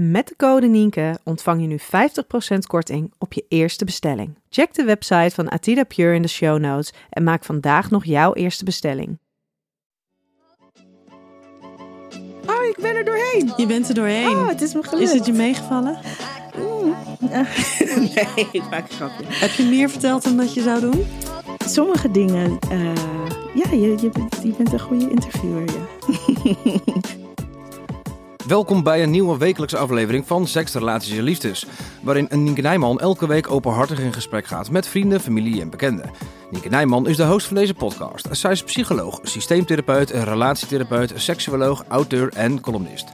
Met de code Nienke ontvang je nu 50% korting op je eerste bestelling. Check de website van Atida Pure in de show notes en maak vandaag nog jouw eerste bestelling. Oh, ik ben er doorheen. Je bent er doorheen. Oh, het is me gelukt. Is het je meegevallen? nee, ik maak een grapje. Heb je meer verteld dan dat je zou doen? Sommige dingen, eh, ja, je, je, bent, je bent een goede interviewer, ja. Welkom bij een nieuwe wekelijkse aflevering van Seks, Relaties en Liefdes. Waarin Nienke Nijman elke week openhartig in gesprek gaat met vrienden, familie en bekenden. Nienke Nijman is de host van deze podcast. Zij is psycholoog, systeemtherapeut, relatietherapeut, seksuoloog, auteur en columnist.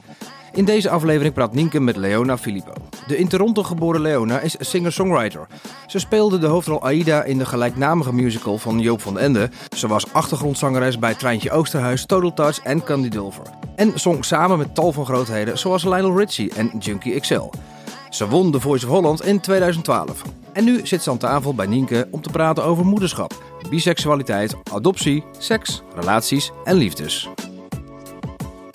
In deze aflevering praat Nienke met Leona Filippo. De in Toronto geboren Leona is singer-songwriter. Ze speelde de hoofdrol Aida in de gelijknamige musical van Joop van Ende. Ze was achtergrondzangeres bij Treintje Oosterhuis, Total Touch en Candy Dulver. En zong samen met tal van grootheden zoals Lionel Richie en Junkie XL. Ze won de Voice of Holland in 2012. En nu zit ze aan tafel bij Nienke om te praten over moederschap, biseksualiteit, adoptie, seks, relaties en liefdes.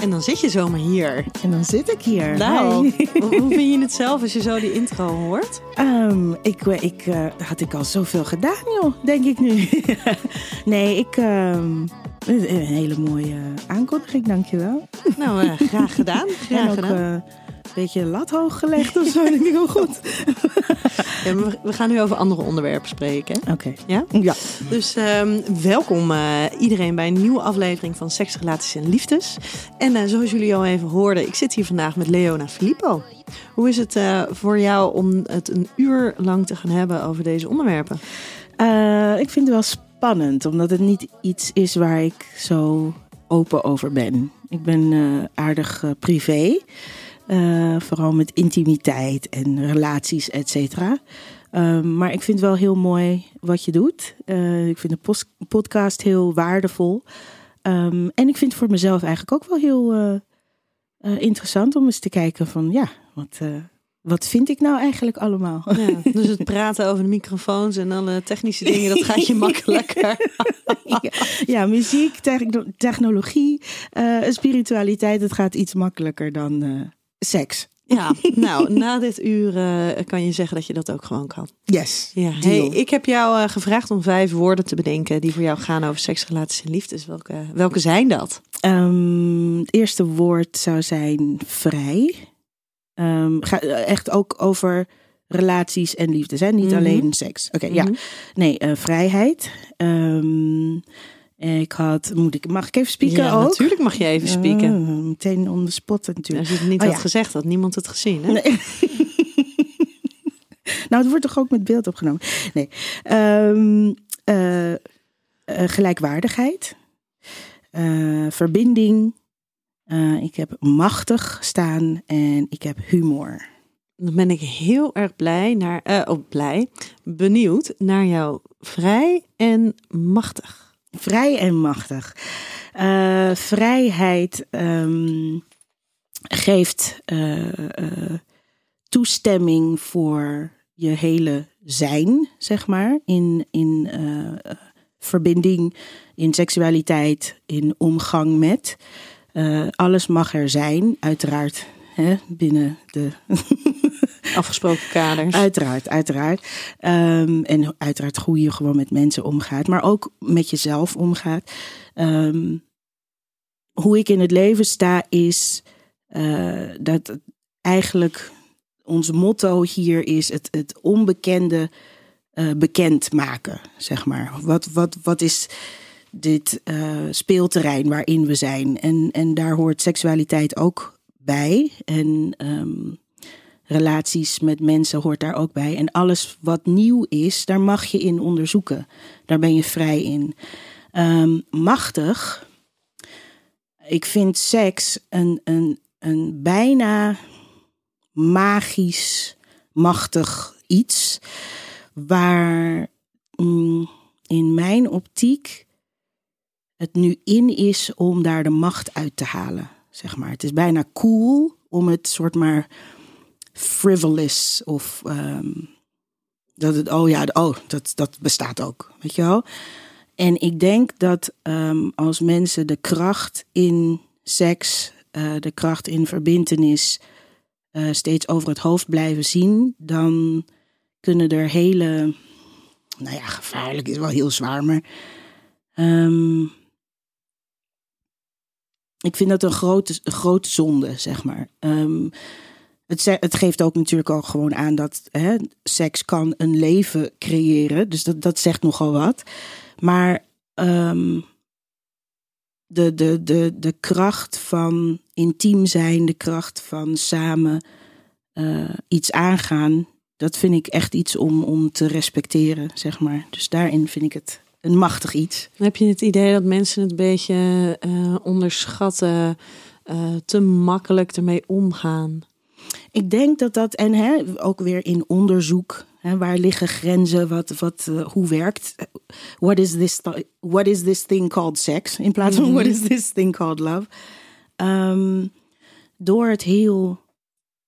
En dan zit je zomaar hier. En dan zit ik hier. Nou, hoe hoe vind je het zelf als je zo die intro hoort? Ehm, ik, ik eh, had ik al zoveel gedaan, joh, denk ik nu. nee, ik... ehm, een hele mooie aankondiging, dankjewel. Nou, eh, graag gedaan. Graag en ook gedaan. eh, beetje lat hoog gelegd of zo. denk ik heel goed. Ja, we- gaan nu over andere onderwerpen spreken. Oké. Ja? Ja. Dus ehm, welkom eh, iedereen bij een nieuwe aflevering van Seks, Relaties en Liefdes. En eh, zoals jullie al even hoorden, ik zit hier vandaag met Leona Filippo. Hoe is het eh, voor jou om het een uur lang te gaan hebben over deze onderwerpen? Ik vind het wel spannend, omdat het niet iets is waar ik zo open over ben. Ik ben aardig privé, eh, vooral met intimiteit en relaties, et cetera. Ehm, maar ik vind wel heel mooi wat je doet. Eh, ik vind de podcast heel waardevol. Ehm, en ik vind het voor mezelf eigenlijk ook wel heel eh, interessant om eens te kijken van ja, wat, wat vind ik nou eigenlijk allemaal? Ja, dus het praten over de microfoons en alle technische dingen, dat gaat je makkelijker. ja, muziek, techno- technologie, spiritualiteit, het gaat iets makkelijker dan seks. Ja, nou, na dit uur eh, kan je zeggen dat je dat ook gewoon kan. Yes. Ja, hey, ik heb jou eh, gevraagd om vijf woorden te bedenken die voor jou gaan over seks, relaties en liefdes. Welke, welke zijn dat? Ehm, het eerste woord zou zijn vrij. Ga, echt ook over relaties en liefde. Zijn niet Mhm. alleen seks. Oké, ja. Mhm. Nee, vrijheid. Ehm, ik had, moet ik, mag ik even spieken ja, ook? natuurlijk mag je even spieken. Meteen on the spot natuurlijk. Als je het niet Oh, had ja. gezegd, had niemand het gezien. Hè? Nee. nou, het wordt toch ook met beeld opgenomen? Nee. Ehm, eh, eh, gelijkwaardigheid. Eh, verbinding. Ik heb machtig staan en ik heb humor. Dan ben ik heel erg blij naar, oh, blij, benieuwd naar jouw vrij en machtig. Vrij en machtig. Eh, vrijheid ehm, geeft eh, eh, toestemming voor je hele zijn, zeg maar. In, in verbinding, in seksualiteit, in omgang met. Alles mag er zijn, uiteraard. Hè, binnen de Afgesproken kaders. Uiteraard, uiteraard. Ehm, en uiteraard hoe je gewoon met mensen omgaat, maar ook met jezelf omgaat. Ehm, hoe ik in het leven sta is eh, dat eigenlijk ons motto hier is het, het onbekende uh, bekend maken, zeg maar. Wat, wat, wat is dit uh, speelterrein waarin we zijn? En, en daar hoort seksualiteit ook bij. En um, relaties met mensen hoort daar ook bij. En alles wat nieuw is, daar mag je in onderzoeken. Daar ben je vrij in. Um, machtig. Ik vind seks een, een, een bijna magisch, machtig iets. Waar mm, in mijn optiek het nu in is om daar de macht uit te halen. Zeg maar. Het is bijna cool om het soort maar frivolous of um, dat het, oh ja, oh, dat, dat bestaat ook, weet je wel. En ik denk dat um, als mensen de kracht in seks, uh, de kracht in verbindenis uh, steeds over het hoofd blijven zien, dan kunnen er hele, nou ja, gevaarlijk is wel heel zwaar, maar um, ik vind dat een grote, grote zonde, zeg maar. Um, het, het, geeft ook natuurlijk ook gewoon aan dat hè, seks kan een leven creëren. Dus dat, dat zegt nogal wat. Maar um, de, de, de, de kracht van intiem zijn, de kracht van samen uh, iets aangaan, dat vind ik echt iets om, om te respecteren, zeg maar. Dus daarin vind ik het een machtig iets. Heb je het idee dat mensen het een beetje uh, onderschatten, uh, te makkelijk ermee omgaan? Ik denk dat dat, en hè, ook weer in onderzoek, hè, waar liggen grenzen, wat, wat, uh, hoe werkt, what is, this, what is this thing called sex, in plaats van mm -hmm. what is this thing called love. Um, door het heel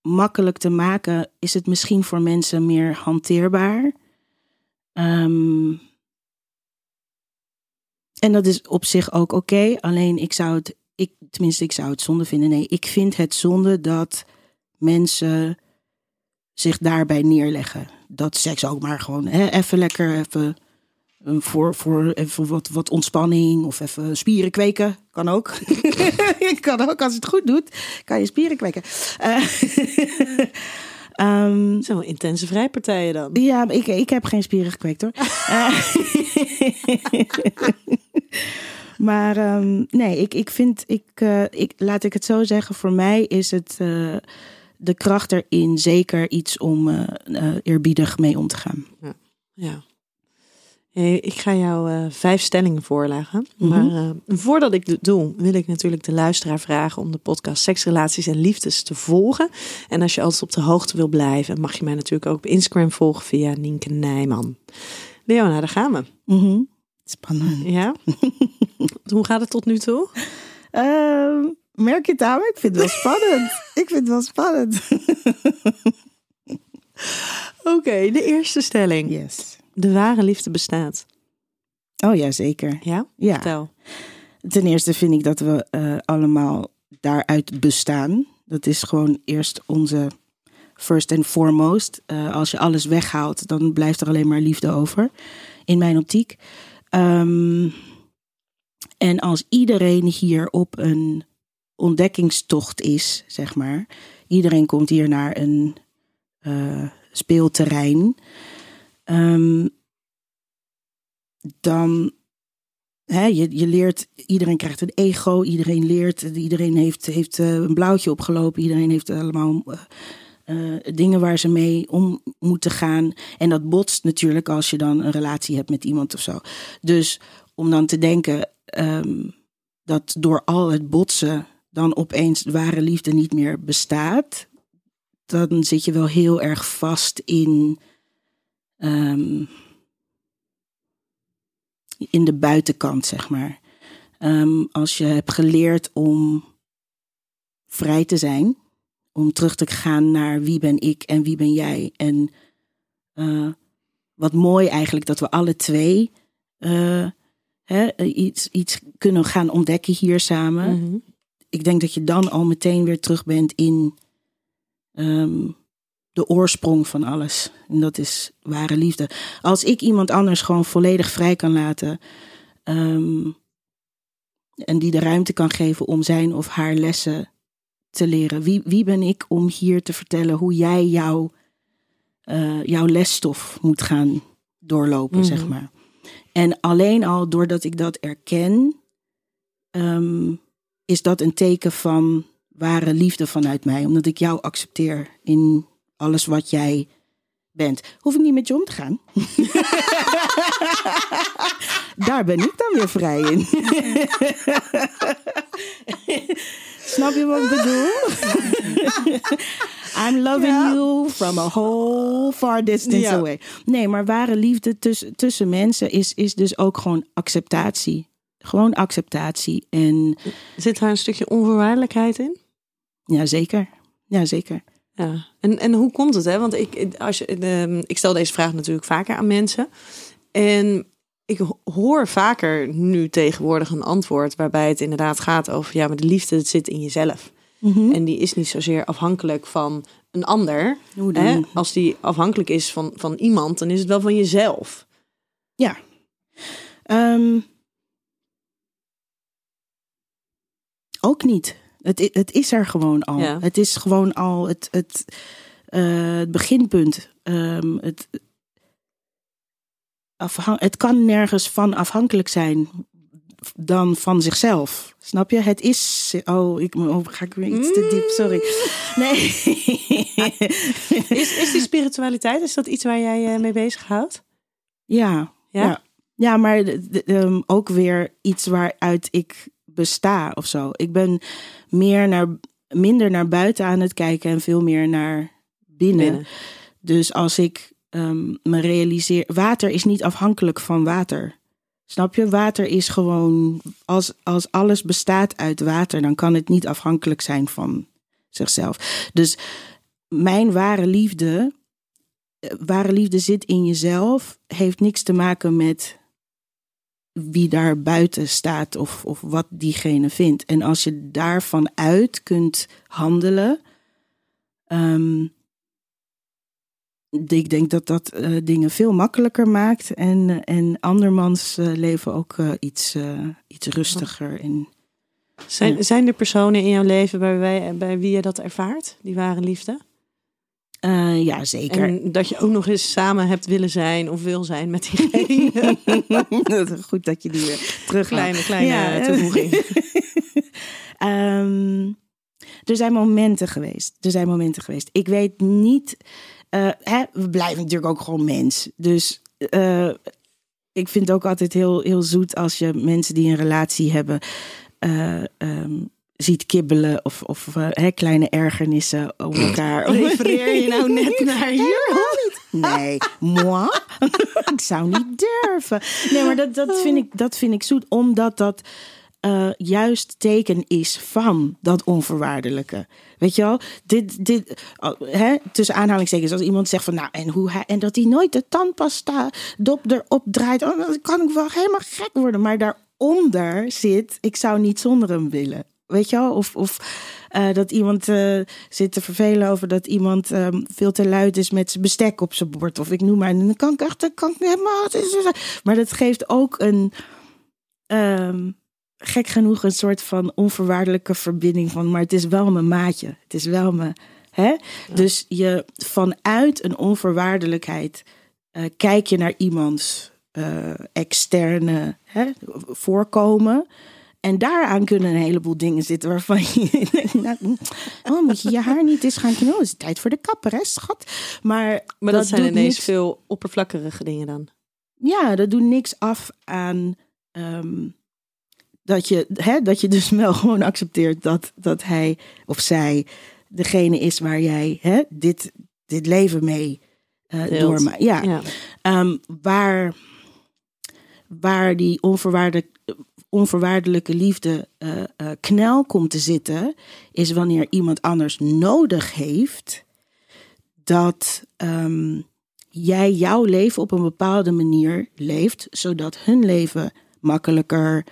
makkelijk te maken, is het misschien voor mensen meer hanteerbaar. Um, en dat is op zich ook oké. Okay. Alleen ik zou het, ik, tenminste, ik zou het zonde vinden. Nee, ik vind het zonde dat mensen zich daarbij neerleggen. Dat seks ook maar gewoon hè, even lekker even voor, voor even wat, wat ontspanning of even spieren kweken. Kan ook. kan ook als het goed doet, kan je spieren kweken. Uh, um, Zo'n intense vrijpartijen dan. Ja, ik, ik heb geen spieren gekweekt hoor. uh, maar um, nee, ik, ik vind, ik, uh, ik, laat ik het zo zeggen, voor mij is het uh, de kracht erin zeker iets om uh, eerbiedig mee om te gaan. Ja. ja. Hey, ik ga jou vijf stellingen voorleggen. Mm -hmm. Maar voordat ik dat doe, wil ik natuurlijk de luisteraar vragen om de podcast Seksrelaties en Liefdes te volgen. En als je altijd op de hoogte wil blijven, mag je mij natuurlijk ook op Instagram volgen via Nienke Nijman. Leona, daar gaan we. Mm -hmm. Spannend. Ja? Hoe gaat het tot nu toe? Uh, merk je het aan? Ik vind het wel spannend. ik vind het wel spannend. Oké, okay, de eerste stelling. Yes. De ware liefde bestaat. Oh ja, zeker. Ja? Ja. Vertel. Ten eerste vind ik dat we uh, allemaal daaruit bestaan. Dat is gewoon eerst onze first and foremost. Uh, als je alles weghaalt, dan blijft er alleen maar liefde over. In mijn optiek. Um, en als iedereen hier op een ontdekkingstocht is, zeg maar. Iedereen komt hier naar een uh, speelterrein. Um, dan hè, je, je leert, iedereen krijgt een ego, iedereen leert, iedereen heeft, heeft uh, een blauwtje opgelopen, iedereen heeft allemaal uh, dingen waar ze mee om moeten gaan. En dat botst natuurlijk als je dan een relatie hebt met iemand of zo. Dus om dan te denken um, dat door al het botsen dan opeens ware liefde niet meer bestaat, dan zit je wel heel erg vast in, um, in de buitenkant, zeg maar. Um, als je hebt geleerd om vrij te zijn, om terug te gaan naar wie ben ik en wie ben jij. En uh, wat mooi eigenlijk dat we alle twee uh, hè, iets, iets kunnen gaan ontdekken hier samen. -hmm. Ik denk dat je dan al meteen weer terug bent in um, de oorsprong van alles. En dat is ware liefde. Als ik iemand anders gewoon volledig vrij kan laten. Um, en die de ruimte kan geven om zijn of haar lessen te leren. Wie, wie ben ik om hier te vertellen hoe jij jouw, eh, jouw lesstof moet gaan doorlopen, Mhm. zeg maar. En alleen al doordat ik dat erken, ehm, is dat een teken van ware liefde vanuit mij. Omdat ik jou accepteer in alles wat jij bent. Hoef ik niet met je om te gaan. Daar ben ik dan weer vrij in. Snap je wat ik bedoel? I'm loving you from a whole far distance Ja. away. Nee, maar ware liefde tussen, tussen mensen is, is dus ook gewoon acceptatie. Gewoon acceptatie. En Zit daar een stukje onvoorwaardelijkheid in? ja, zeker. Ja, zeker. Ja, en, en hoe komt het? Hè? Want ik, als je, de, ik stel deze vraag natuurlijk vaker aan mensen. En ik ho- hoor vaker nu tegenwoordig een antwoord waarbij het inderdaad gaat over... ja, maar de liefde zit in jezelf. Mhm. En die is niet zozeer afhankelijk van een ander. Hoe dan? Hè? Als die afhankelijk is van, van iemand, dan is het wel van jezelf. Ja. Ehm, ook niet. Het, het is er gewoon al. Ja. Het is gewoon al het, het, eh, het beginpunt. Ehm, het, het kan nergens van afhankelijk zijn dan van zichzelf. Snap je? Het is. Oh, ik oh, ga ik weer iets te diep. Sorry. Nee. Is, is die spiritualiteit, is dat iets waar jij eh, mee bezighoudt? Ja, Ja? ja. ja. maar de- de- ehm, ook weer iets waaruit ik besta of zo. Ik ben meer naar, minder naar buiten aan het kijken en veel meer naar binnen. Binnen. Dus als ik ehm, me realiseer, water is niet afhankelijk van water. Snap je? Water is gewoon, als, als alles bestaat uit water, dan kan het niet afhankelijk zijn van zichzelf. Dus mijn ware liefde, eh, ware liefde zit in jezelf, heeft niks te maken met wie daar buiten staat of, of wat diegene vindt. En als je daarvan uit kunt handelen, ehm, ik denk dat dat eh, dingen veel makkelijker maakt en, en andermans eh, leven ook eh, iets, iets rustiger. En, Zijn, zijn er personen in jouw leven bij, wij, bij wie je dat ervaart, die ware liefde? Eh, ja, zeker. En dat je ook nog eens samen hebt willen zijn of wil zijn met diegene. Goed dat je die weer terug kleine, kleine Ja, toevoeging. Ehm, er zijn momenten geweest. Er zijn momenten geweest. Ik weet niet. eh, hè, we blijven natuurlijk ook gewoon mens. Dus eh, ik vind het ook altijd heel, heel zoet als je mensen die een relatie hebben. eh, ehm, ziet kibbelen of, of eh, hè, kleine ergernissen over elkaar. Refereer je nou net naar hier? Nee, moi? ik zou niet durven. Nee, maar dat, dat, vind, ik, dat vind ik zoet, omdat dat eh, juist teken is van dat onvoorwaardelijke. Weet je wel? Dit, dit, oh, hè, tussen aanhalingstekens, als iemand zegt van nou, en, hoe hij, en dat hij nooit de tandpasta dop erop draait, oh, dan kan ik wel helemaal gek worden. Maar daaronder zit, ik zou niet zonder hem willen. Weet je wel? Of, of eh, dat iemand eh, zit te vervelen over dat iemand ehm, veel te luid is met zijn bestek op zijn bord. Of ik noem maar. En dan kan ik echt dan kan ik helemaal. Maar dat geeft ook een. ehm, gek genoeg een soort van onvoorwaardelijke verbinding van. Maar het is wel mijn maatje. Het is wel mijn. Hè? Dus je vanuit een onvoorwaardelijkheid eh, kijk je naar iemands eh, externe hè, voorkomen. En daaraan kunnen een heleboel dingen zitten waarvan je denkt, nou, oh, moet je je haar niet eens gaan knullen? Het is tijd voor de kapper, hè, schat? Maar, Maar dat, zijn doet ineens niks- veel oppervlakkige dingen dan. Ja, dat doet niks af aan ehm, dat, je, hè, dat je dus wel gewoon accepteert dat, dat hij of zij degene is waar jij hè, dit, dit leven mee Deelt. doormaakt. Ja, Ja. Ehm, waar, waar die onvoorwaardelijk, onvoorwaardelijke liefde eh, knel komt te zitten, is wanneer iemand anders nodig heeft dat ehm, jij jouw leven op een bepaalde manier leeft, zodat hun leven makkelijker,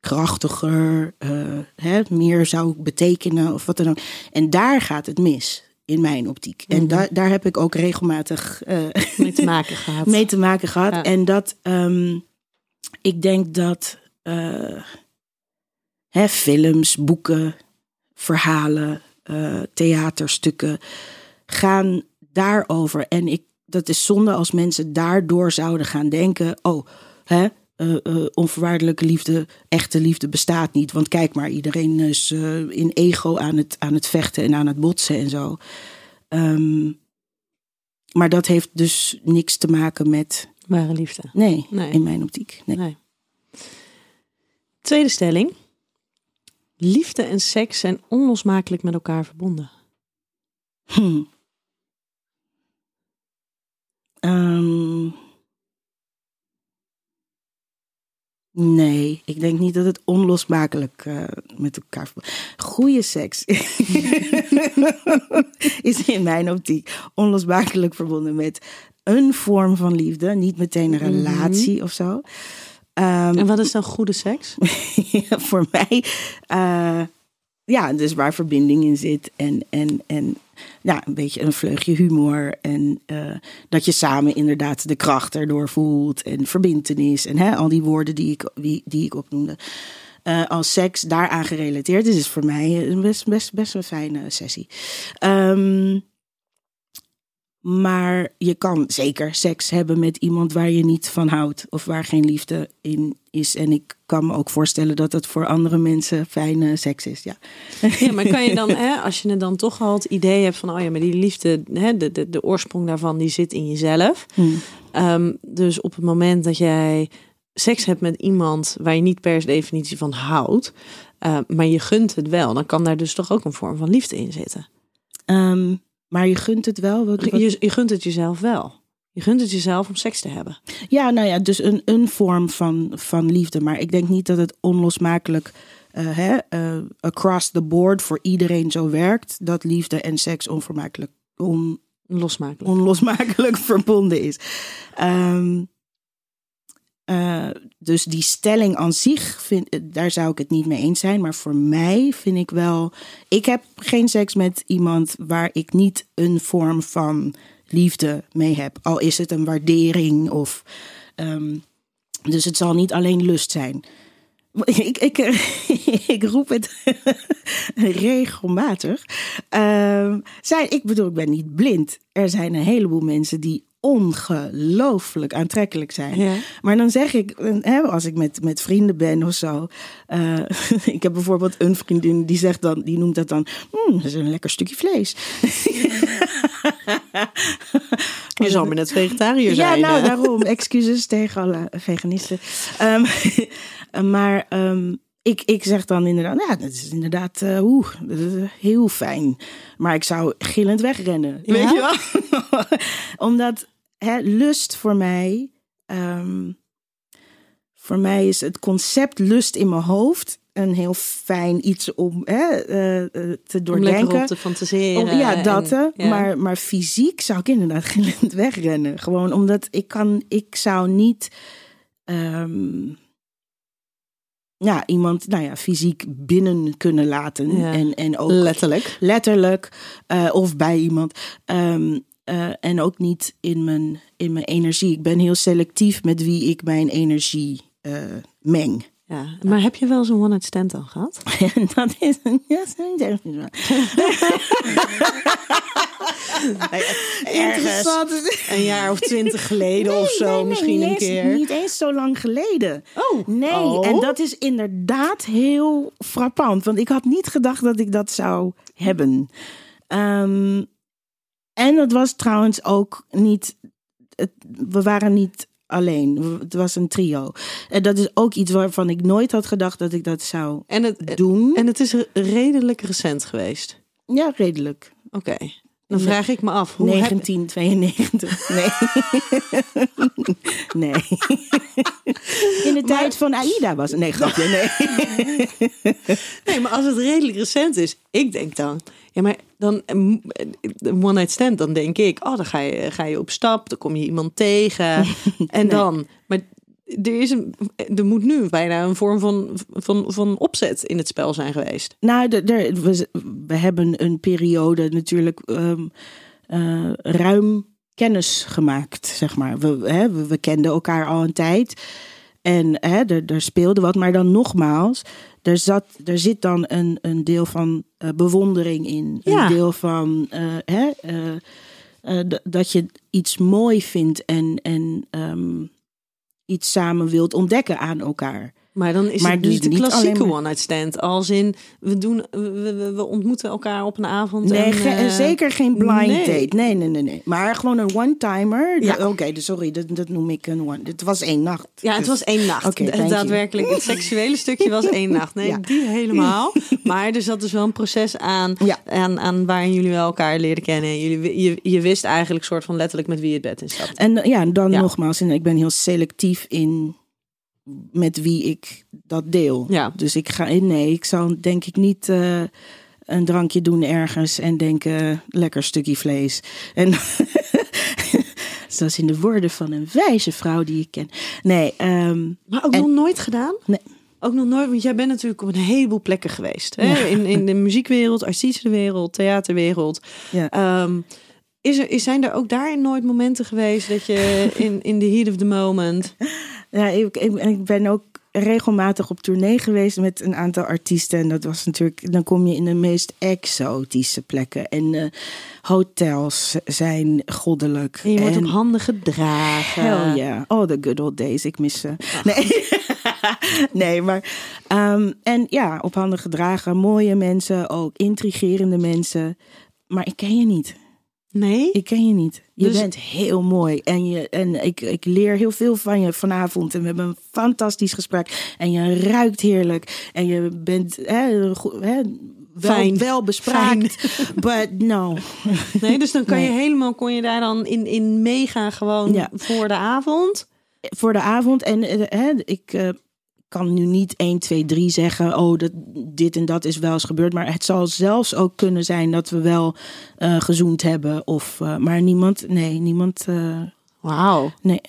krachtiger, eh, hè, meer zou betekenen of wat dan ook. En daar gaat het mis. In mijn optiek. En daar daar heb ik ook regelmatig Mee te maken gehad. mee te maken gehad. Ja. En dat ehm, ik denk dat eh, hè, films, boeken, verhalen, eh, theaterstukken gaan daarover. En ik, dat is zonde als mensen daardoor zouden gaan denken: oh, hè, eh, onvoorwaardelijke liefde, echte liefde bestaat niet. Want kijk maar, iedereen is in ego aan het, aan het vechten en aan het botsen en zo. Ehm, maar dat heeft dus niks te maken met. Ware liefde. Nee, Nee. in mijn optiek. Nee. Nee. Tweede stelling. Liefde en seks zijn onlosmakelijk met elkaar verbonden. Hm. Nee, ik denk niet dat het onlosmakelijk eh, met elkaar. Goede seks is in mijn optiek onlosmakelijk verbonden met een vorm van liefde, niet meteen een relatie of zo. Ehm, En wat is dan goede seks? voor mij, eh, ja, dus waar verbinding in zit en, en, en ja, een beetje een vleugje humor en eh, dat je samen inderdaad de kracht erdoor voelt en verbintenis en hè, al die woorden die ik, die, die ik opnoemde. Eh, als seks daaraan gerelateerd is, is voor mij een best, best, best een fijne sessie. Ehm, maar je kan zeker seks hebben met iemand waar je niet van houdt of waar geen liefde in is. En ik kan me ook voorstellen dat het voor andere mensen fijne seks is. Ja. Ja, maar kan je dan, hè, als je het dan toch al het idee hebt van, oh ja, maar die liefde, hè, de, de, de oorsprong daarvan, die zit in jezelf. Hmm. Ehm, dus op het moment dat jij seks hebt met iemand waar je niet per definitie van houdt, eh, maar je gunt het wel, dan kan daar dus toch ook een vorm van liefde in zitten. Ehm, maar je gunt het wel. Wat, wat- Je, je gunt het jezelf wel. Je gunt het jezelf om seks te hebben. Ja, nou ja, dus een, een vorm van, van liefde. Maar ik denk niet dat het onlosmakelijk eh, hè, eh, across the board voor iedereen zo werkt. Dat liefde en seks onvermakelijk, on, Losmakelijk. onlosmakelijk verbonden is. Ehm, eh, dus die stelling aan zich, vind, daar zou ik het niet mee eens zijn. Maar voor mij vind ik wel. Ik heb geen seks met iemand waar ik niet een vorm van liefde mee heb. Al is het een waardering of. ehm, dus het zal niet alleen lust zijn. Ik, ik, ik roep het regelmatig. Zijn, ik bedoel, ik ben niet blind. Er zijn een heleboel mensen die ongelooflijk aantrekkelijk zijn. Ja. Maar dan zeg ik, eh, hè, als ik met, met vrienden ben of zo. eh, ik heb bijvoorbeeld een vriendin die zegt dan, die noemt dat dan, "Hmm, dat is een lekker stukje vlees. Je zal maar net vegetariër zijn. Ja, nou hè? daarom. Excuses tegen alle veganisten. Ehm, maar ehm, ik, ik zeg dan inderdaad, ja, dat is inderdaad eh, oeh, dat is heel fijn. Maar ik zou gillend wegrennen. Ja? Weet je wel? Omdat hè, lust voor mij, ehm, voor mij is het concept lust in mijn hoofd een heel fijn iets om hè, eh, eh, te Om doordenken. op te fantaseren. Om- ja, dat en- hè. ja. Maar, maar fysiek zou ik inderdaad gillend wegrennen. Gewoon omdat ik kan, ik zou niet. ehm, ja, iemand, nou ja, fysiek binnen kunnen laten. Ja. En, en ook Letterlijk. letterlijk eh, of bij iemand. Ehm, eh, en ook niet in mijn, in mijn energie. Ik ben heel selectief met wie ik mijn energie eh, meng. Ja. Maar heb je wel zo'n one-night stand dan gehad? En dat is, dat is niet echt niet. Interessant. Een jaar of twintig geleden of zo, Nee, misschien een keer. Niet eens zo lang geleden. Oh. Nee, Oh. en dat is inderdaad heel frappant. Want ik had niet gedacht dat ik dat zou hebben. Ehm, en het was trouwens ook niet... Het, we waren niet alleen. Het was een trio. En dat is ook iets waarvan ik nooit had gedacht dat ik dat zou En het, doen. en het is re- redelijk recent geweest. Ja, redelijk. Oké. Dan vraag ik me af. Hoe heb- 1992. Nee. nee. In de tijd van AIDA was het. Nee, grapje. Nee. Nee, maar als het redelijk recent is, ik denk dan, ja, maar dan een one night stand, dan denk ik, oh, dan ga je, ga je op stap, dan kom je iemand tegen en dan, maar er is een, er moet nu bijna een vorm van, van, van opzet in het spel zijn geweest. Nou, de, de- we, we hebben een periode natuurlijk ehm, eh, ruim kennis gemaakt, zeg maar. We, hè, we, we kenden elkaar al een tijd. En hè, er, er speelde wat, maar dan nogmaals, er, zat, er zit dan een, een deel van eh, bewondering in. Ja. Een deel van eh, hè, eh, dat je iets mooi vindt en, en ehm, iets samen wilt ontdekken aan elkaar. Maar dan is Maar het dus niet de klassieke maar- one-night stand. Als in, we, doen, we, ontmoeten elkaar op een avond. Nee, en, ge- eh, zeker geen blind nee. date. Nee, nee, nee, nee. Maar gewoon een one-timer. Ja. Oké, dus sorry, dat, dat noem ik een one. Het was één nacht. Ja, het Dus- was één nacht. You. Daadwerkelijk, het seksuele stukje was één nacht. Nee, Ja. die helemaal. Maar er zat dus wel een proces aan, Ja. aan, aan waarin jullie wel elkaar leerden kennen. Jullie, je, je wist eigenlijk soort van letterlijk met wie je het bed in stapt. En eh, ja, dan nogmaals, en ik ben heel selectief in met wie ik dat deel. Ja. Dus ik ga nee, ik zou denk ik niet eh, een drankje doen ergens en denken lekker stukje vlees. En zoals in de woorden van een wijze vrouw die ik ken. Nee, ehm, Maar ook En- nog nooit gedaan? Nee. Ook nog nooit, want jij bent natuurlijk op een heleboel plekken geweest. Hè? Ja. In, in de muziekwereld, artiestenwereld, theaterwereld. ja. Ehm, is er, is- zijn er ook daarin nooit momenten geweest dat je in, in the heat of the moment... Ja, ik, ik, ik ben ook regelmatig op tournee geweest met een aantal artiesten. En dat was natuurlijk, dan kom je in de meest exotische plekken. En eh, hotels zijn goddelijk. En je wordt op handen gedragen. Hell yeah. Oh, the good old days. Ik mis ze. Nee. nee, maar... ehm, en ja, op handen gedragen. Mooie mensen, ook intrigerende mensen. Maar ik ken je niet. Nee? Ik ken je niet. Je Dus- bent heel mooi. En, je, en ik, ik leer heel veel van je vanavond. En we hebben een fantastisch gesprek. En je ruikt heerlijk. En je bent hè, wel, Fijn. wel bespraakt. But no. Nee, dus dan kan je helemaal, kon je daar dan in, in meegaan gewoon Ja. voor de avond. voor de avond. En eh, hè, ik eh, kan nu niet 1, 2, 3 zeggen. Oh, dat, dit en dat is wel eens gebeurd. Maar het zal zelfs ook kunnen zijn dat we wel eh gezoend hebben. Of, eh, maar niemand, nee, niemand. eh, Wauw. nee,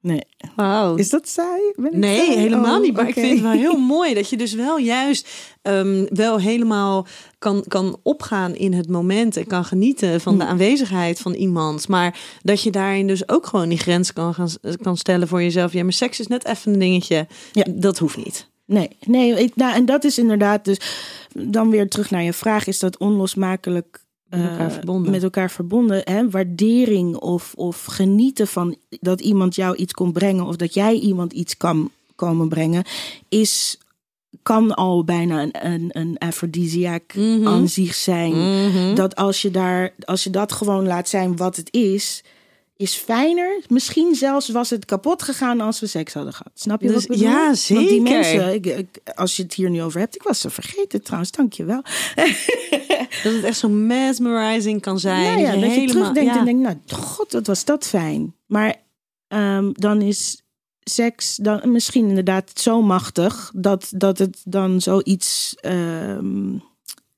nee. Wauw. Is dat saai? Ben ik Nee, saai? helemaal Oh, niet. Maar ik vind het wel heel mooi dat je dus wel juist ehm, wel helemaal kan, kan opgaan in het moment en kan genieten van de Mm. aanwezigheid van iemand. Maar dat je daarin dus ook gewoon die grens kan, gaan, kan stellen voor jezelf. Ja, maar seks is net even een dingetje. Ja. Dat hoeft niet. Nee, nee ik, nou, en dat is inderdaad dus. Dan weer terug naar je vraag: is dat onlosmakelijk Met elkaar eh, verbonden. met elkaar verbonden? Hè? Waardering of, of genieten van dat iemand jou iets kon brengen of dat jij iemand iets kan komen brengen, is. Kan al bijna een, een, een aphrodisiac Mhm. aan zich zijn. Mhm. Dat als je, daar, als je dat gewoon laat zijn wat het is, is fijner. Misschien zelfs was het kapot gegaan als we seks hadden gehad. Snap je Dus wat ik bedoel? ja, Want die zeker. mensen, ik, ik- als je het hier nu over hebt, ik was ze vergeten trouwens, dankjewel. Dat het echt zo mesmerizing kan zijn. Ja, ja, dat je helemaal- terugdenkt ja. en denkt, nou, god, wat was dat fijn. Maar ehm, dan is seks dan misschien inderdaad zo machtig dat, dat het dan zoiets ehm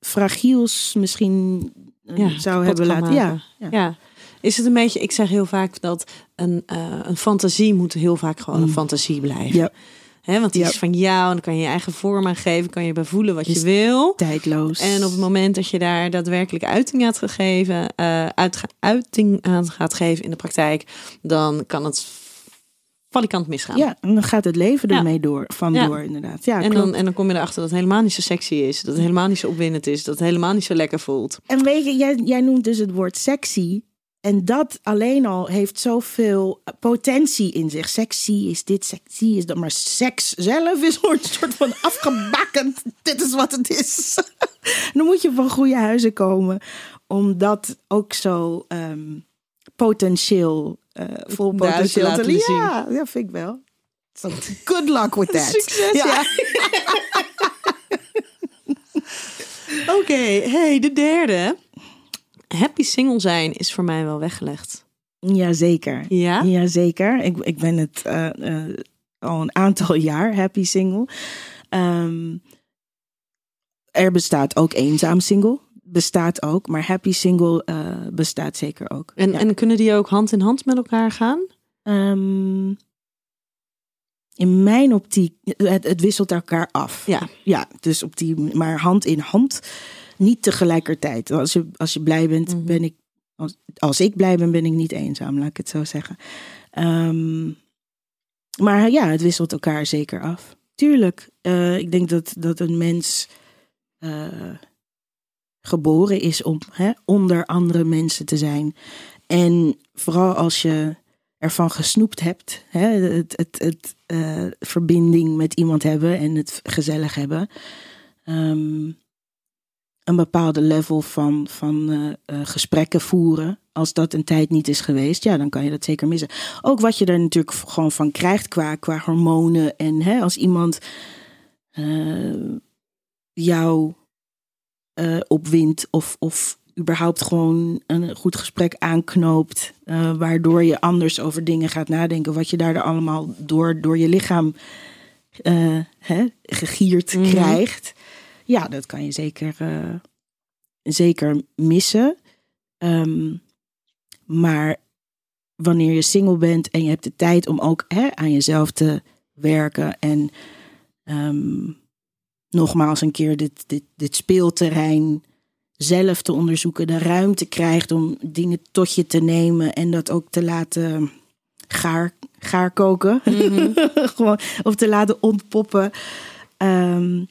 fragiels misschien eh, Ja, zou hebben laten. Ja, ja. Ja. Is het een beetje, ik zeg heel vaak dat een, eh, een fantasie moet heel vaak gewoon een Mm. fantasie blijven. Ja. Hè, want die Ja. is van jou en dan kan je je eigen vorm aan geven, kan je bij voelen wat je wil. tijdloos. En op het moment dat je daar daadwerkelijk uiting aan gaat geven, eh, uiting aan gaat geven in de praktijk, dan kan het valikant misgaan. Ja, en dan gaat het leven Ja. ermee door, vandoor Ja. inderdaad. Ja, en, klopt. dan, en dan kom je erachter dat het helemaal niet zo sexy is, dat het helemaal niet zo opwindend is, dat het helemaal niet zo lekker voelt. En weet je, jij, jij noemt dus het woord sexy. En dat alleen al heeft zoveel potentie in zich. Sexy is dit, sexy is dat. Maar seks zelf is een soort van afgebakend. Dit is wat het is. Dan moet je van goede huizen komen. Om dat ook zo ehm, potentieel, eh vol potentieel te laten zien. Ja, ja, vind ik wel. So, good luck with that. Succes, ja. Oké, hey, de derde. Happy single zijn is voor mij wel weggelegd. Jazeker. Ja? Jazeker. Ik, ik ben het eh, eh, al een aantal jaar happy single. Ehm, er bestaat ook eenzaam single. Bestaat ook. Maar happy single eh, bestaat zeker ook. En, Ja. en kunnen die ook hand in hand met elkaar gaan? Ehm, in mijn optiek, het, het wisselt elkaar af. Ja. Ja, dus op die, maar hand in hand, niet tegelijkertijd. Als je, als je blij bent, Mhm. ben ik, als, als ik blij ben, ben ik niet eenzaam, laat ik het zo zeggen. Ehm, maar ja, het wisselt elkaar zeker af. tuurlijk. Eh, ik denk dat, dat een mens eh, geboren is om hè, onder andere mensen te zijn. En vooral als je ervan gesnoept hebt, hè, het, het, het eh, verbinding met iemand hebben en het gezellig hebben. Ehm, een bepaalde level van, van eh, eh, gesprekken voeren. Als dat een tijd niet is geweest, ja, dan kan je dat zeker missen. Ook wat je er natuurlijk gewoon van krijgt qua, qua hormonen. En hè, als iemand eh, jou eh, opwint of, of überhaupt gewoon een goed gesprek aanknoopt. waardoor je anders over dingen gaat nadenken. Wat je daar allemaal door, door je lichaam eh, hè, gegierd Mhm. krijgt. Ja, dat kan je zeker, eh, zeker missen. Ehm, maar wanneer je single bent en je hebt de tijd om ook hè, aan jezelf te werken en ehm, nogmaals een keer dit, dit, dit speelterrein zelf te onderzoeken, de ruimte krijgt om dingen tot je te nemen en dat ook te laten gaar, gaar koken. Gewoon, of te laten ontpoppen. Ehm,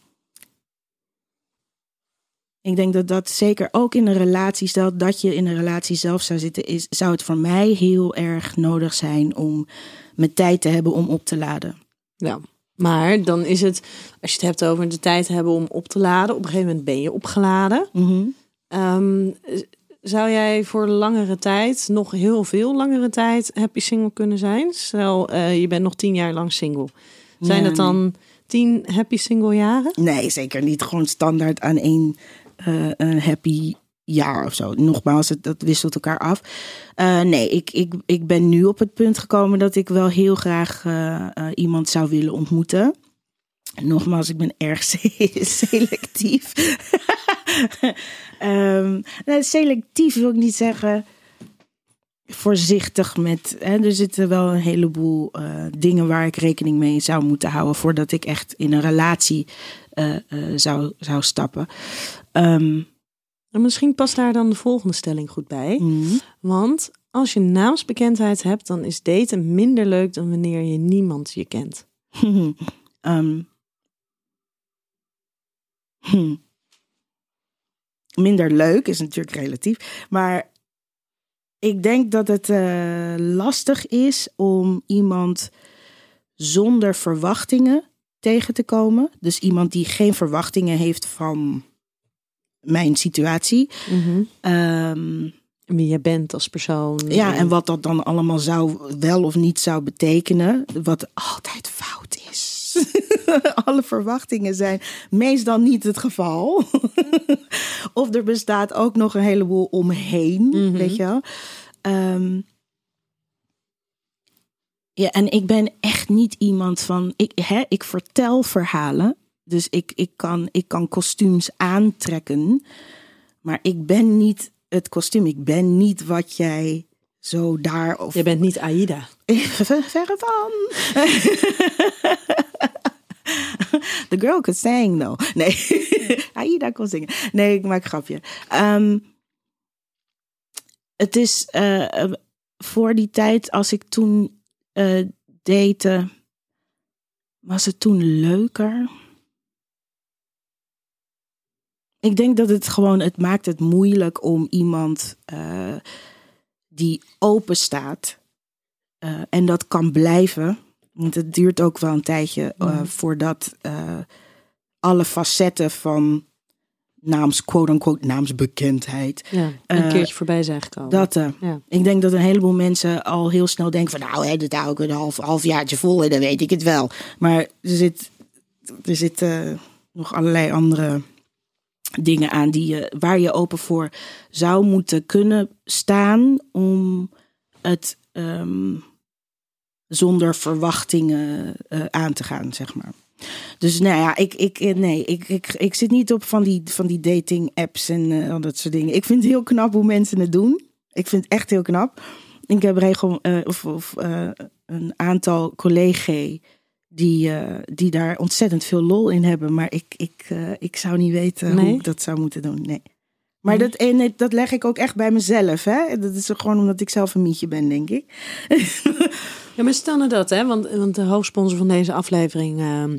ik denk dat dat zeker ook in een relatie, stel dat je in een relatie zelf zou zitten, is, zou het voor mij heel erg nodig zijn om mijn tijd te hebben om op te laden. Ja. Maar dan is het, als je het hebt over de tijd hebben om op te laden, op een gegeven moment ben je opgeladen. Ehm, zou jij voor langere tijd, nog heel veel langere tijd, happy single kunnen zijn? Stel, eh, je bent nog tien jaar lang single. Zijn Ja, dat dan tien happy single jaren? Nee, zeker niet gewoon standaard aan één eh, een happy jaar of zo. Nogmaals, het, dat wisselt elkaar af. Eh, nee, ik, ik, ik ben nu op het punt gekomen dat ik wel heel graag eh, iemand zou willen ontmoeten. Nogmaals, ik ben erg se- selectief. Nou, selectief wil ik niet zeggen. Voorzichtig met. Hè, er zitten wel een heleboel dingen waar ik rekening mee zou moeten houden voordat ik echt in een relatie zou, zou stappen. Ehm, En misschien past daar dan de volgende stelling goed bij. mhm. Want als je naamsbekendheid hebt, dan is daten minder leuk dan wanneer je niemand je kent. Ehm, hm. Minder leuk is natuurlijk relatief. Maar ik denk dat het eh, lastig is om iemand zonder verwachtingen tegen te komen. Dus iemand die geen verwachtingen heeft van mijn situatie. Ehm, Wie je bent als persoon. ja, en wat dat dan allemaal zou wel of niet zou betekenen. Wat altijd fout is. Alle verwachtingen zijn meestal niet het geval. of er bestaat ook nog een heleboel omheen, weet je wel. Ehm, ja, en ik ben echt niet iemand van... Ik, hè, ik vertel verhalen. Dus ik, ik, kan, ik kan kostuums aantrekken. Maar ik ben niet het kostuum. Ik ben niet wat jij zo daar... Of Je bent niet Aida. Ver- Verre van. The girl could sing, though. Nee, Aida kon zingen. Nee, ik maak een grapje. Ehm, het is eh, eh, voor die tijd, als ik toen eh date, was het toen leuker. Ik denk dat het gewoon, het maakt het moeilijk om iemand eh, die open staat eh, en dat kan blijven. Want het duurt ook wel een tijdje eh, voordat alle facetten van naams, quote-unquote, naamsbekendheid. Ja, een Eh, keertje voorbij zijn gekomen. Dat, eh, Ja. Ik denk dat een heleboel mensen al heel snel denken van... nou, hè, dat hou ik een half, halfjaartje vol en dan weet ik het wel. Maar er zit, er zitten nog allerlei andere dingen aan die je, waar je open voor zou moeten kunnen staan... om het ehm, zonder verwachtingen eh, aan te gaan, zeg maar. Dus nou ja, ik, ik, eh, nee, ik, ik, ik zit niet op van die, van die dating apps en eh, al dat soort dingen. Ik vind het heel knap hoe mensen het doen. Ik vind het echt heel knap. Ik heb regel, eh, of, of een aantal collega's die, die daar ontzettend veel lol in hebben. Maar ik, ik, ik zou niet weten Nee? hoe ik dat zou moeten doen. Nee. Maar dat, en dat leg ik ook echt bij mezelf. Hè? Dat is gewoon omdat ik zelf een mietje ben, denk ik. Ja, maar stel nou dat, hè, want, want de hoofdsponsor van deze aflevering ehm,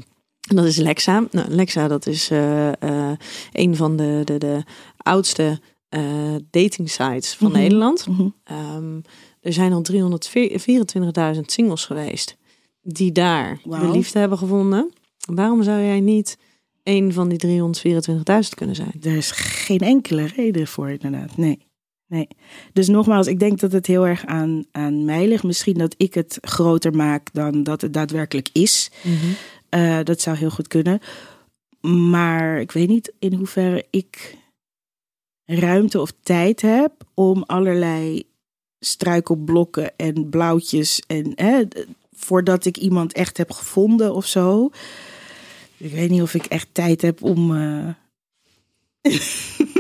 En dat is Lexa. Nou, Lexa, dat is uh, uh, een van de, de, de oudste uh, dating sites van Mhm. Nederland. Mhm. Ehm, er zijn al 324.000 singles geweest die daar de liefde hebben gevonden. Waarom zou jij niet een van die 324.000 kunnen zijn? Er is geen enkele reden voor, inderdaad. Nee. nee. Dus nogmaals, ik denk dat het heel erg aan, aan mij ligt. Misschien dat ik het groter maak dan dat het daadwerkelijk is. Eh, dat zou heel goed kunnen. Maar ik weet niet in hoeverre ik ruimte of tijd heb om allerlei struikelblokken en blauwtjes en hè, voordat ik iemand echt heb gevonden of zo. Ik weet niet of ik echt tijd heb om. Maar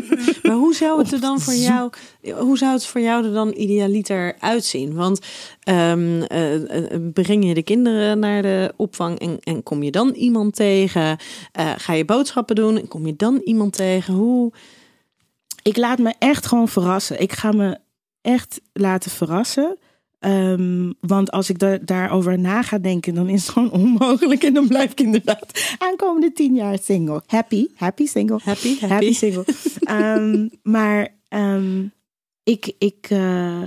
hoe zou het er dan voor jou, hoe zou het voor jou er dan idealiter uitzien? Want ehm, eh, eh, breng je de kinderen naar de opvang en, en kom je dan iemand tegen? Eh, ga je boodschappen doen en kom je dan iemand tegen? Hoe? ik laat me echt gewoon verrassen. Ik ga me echt laten verrassen. Ehm, want als ik da- daarover na ga denken, dan is het gewoon onmogelijk. En dan blijf ik inderdaad aankomende tien jaar single. Happy, happy single. Happy, happy. Happy single. Ehm, maar ehm, ik, ik, eh,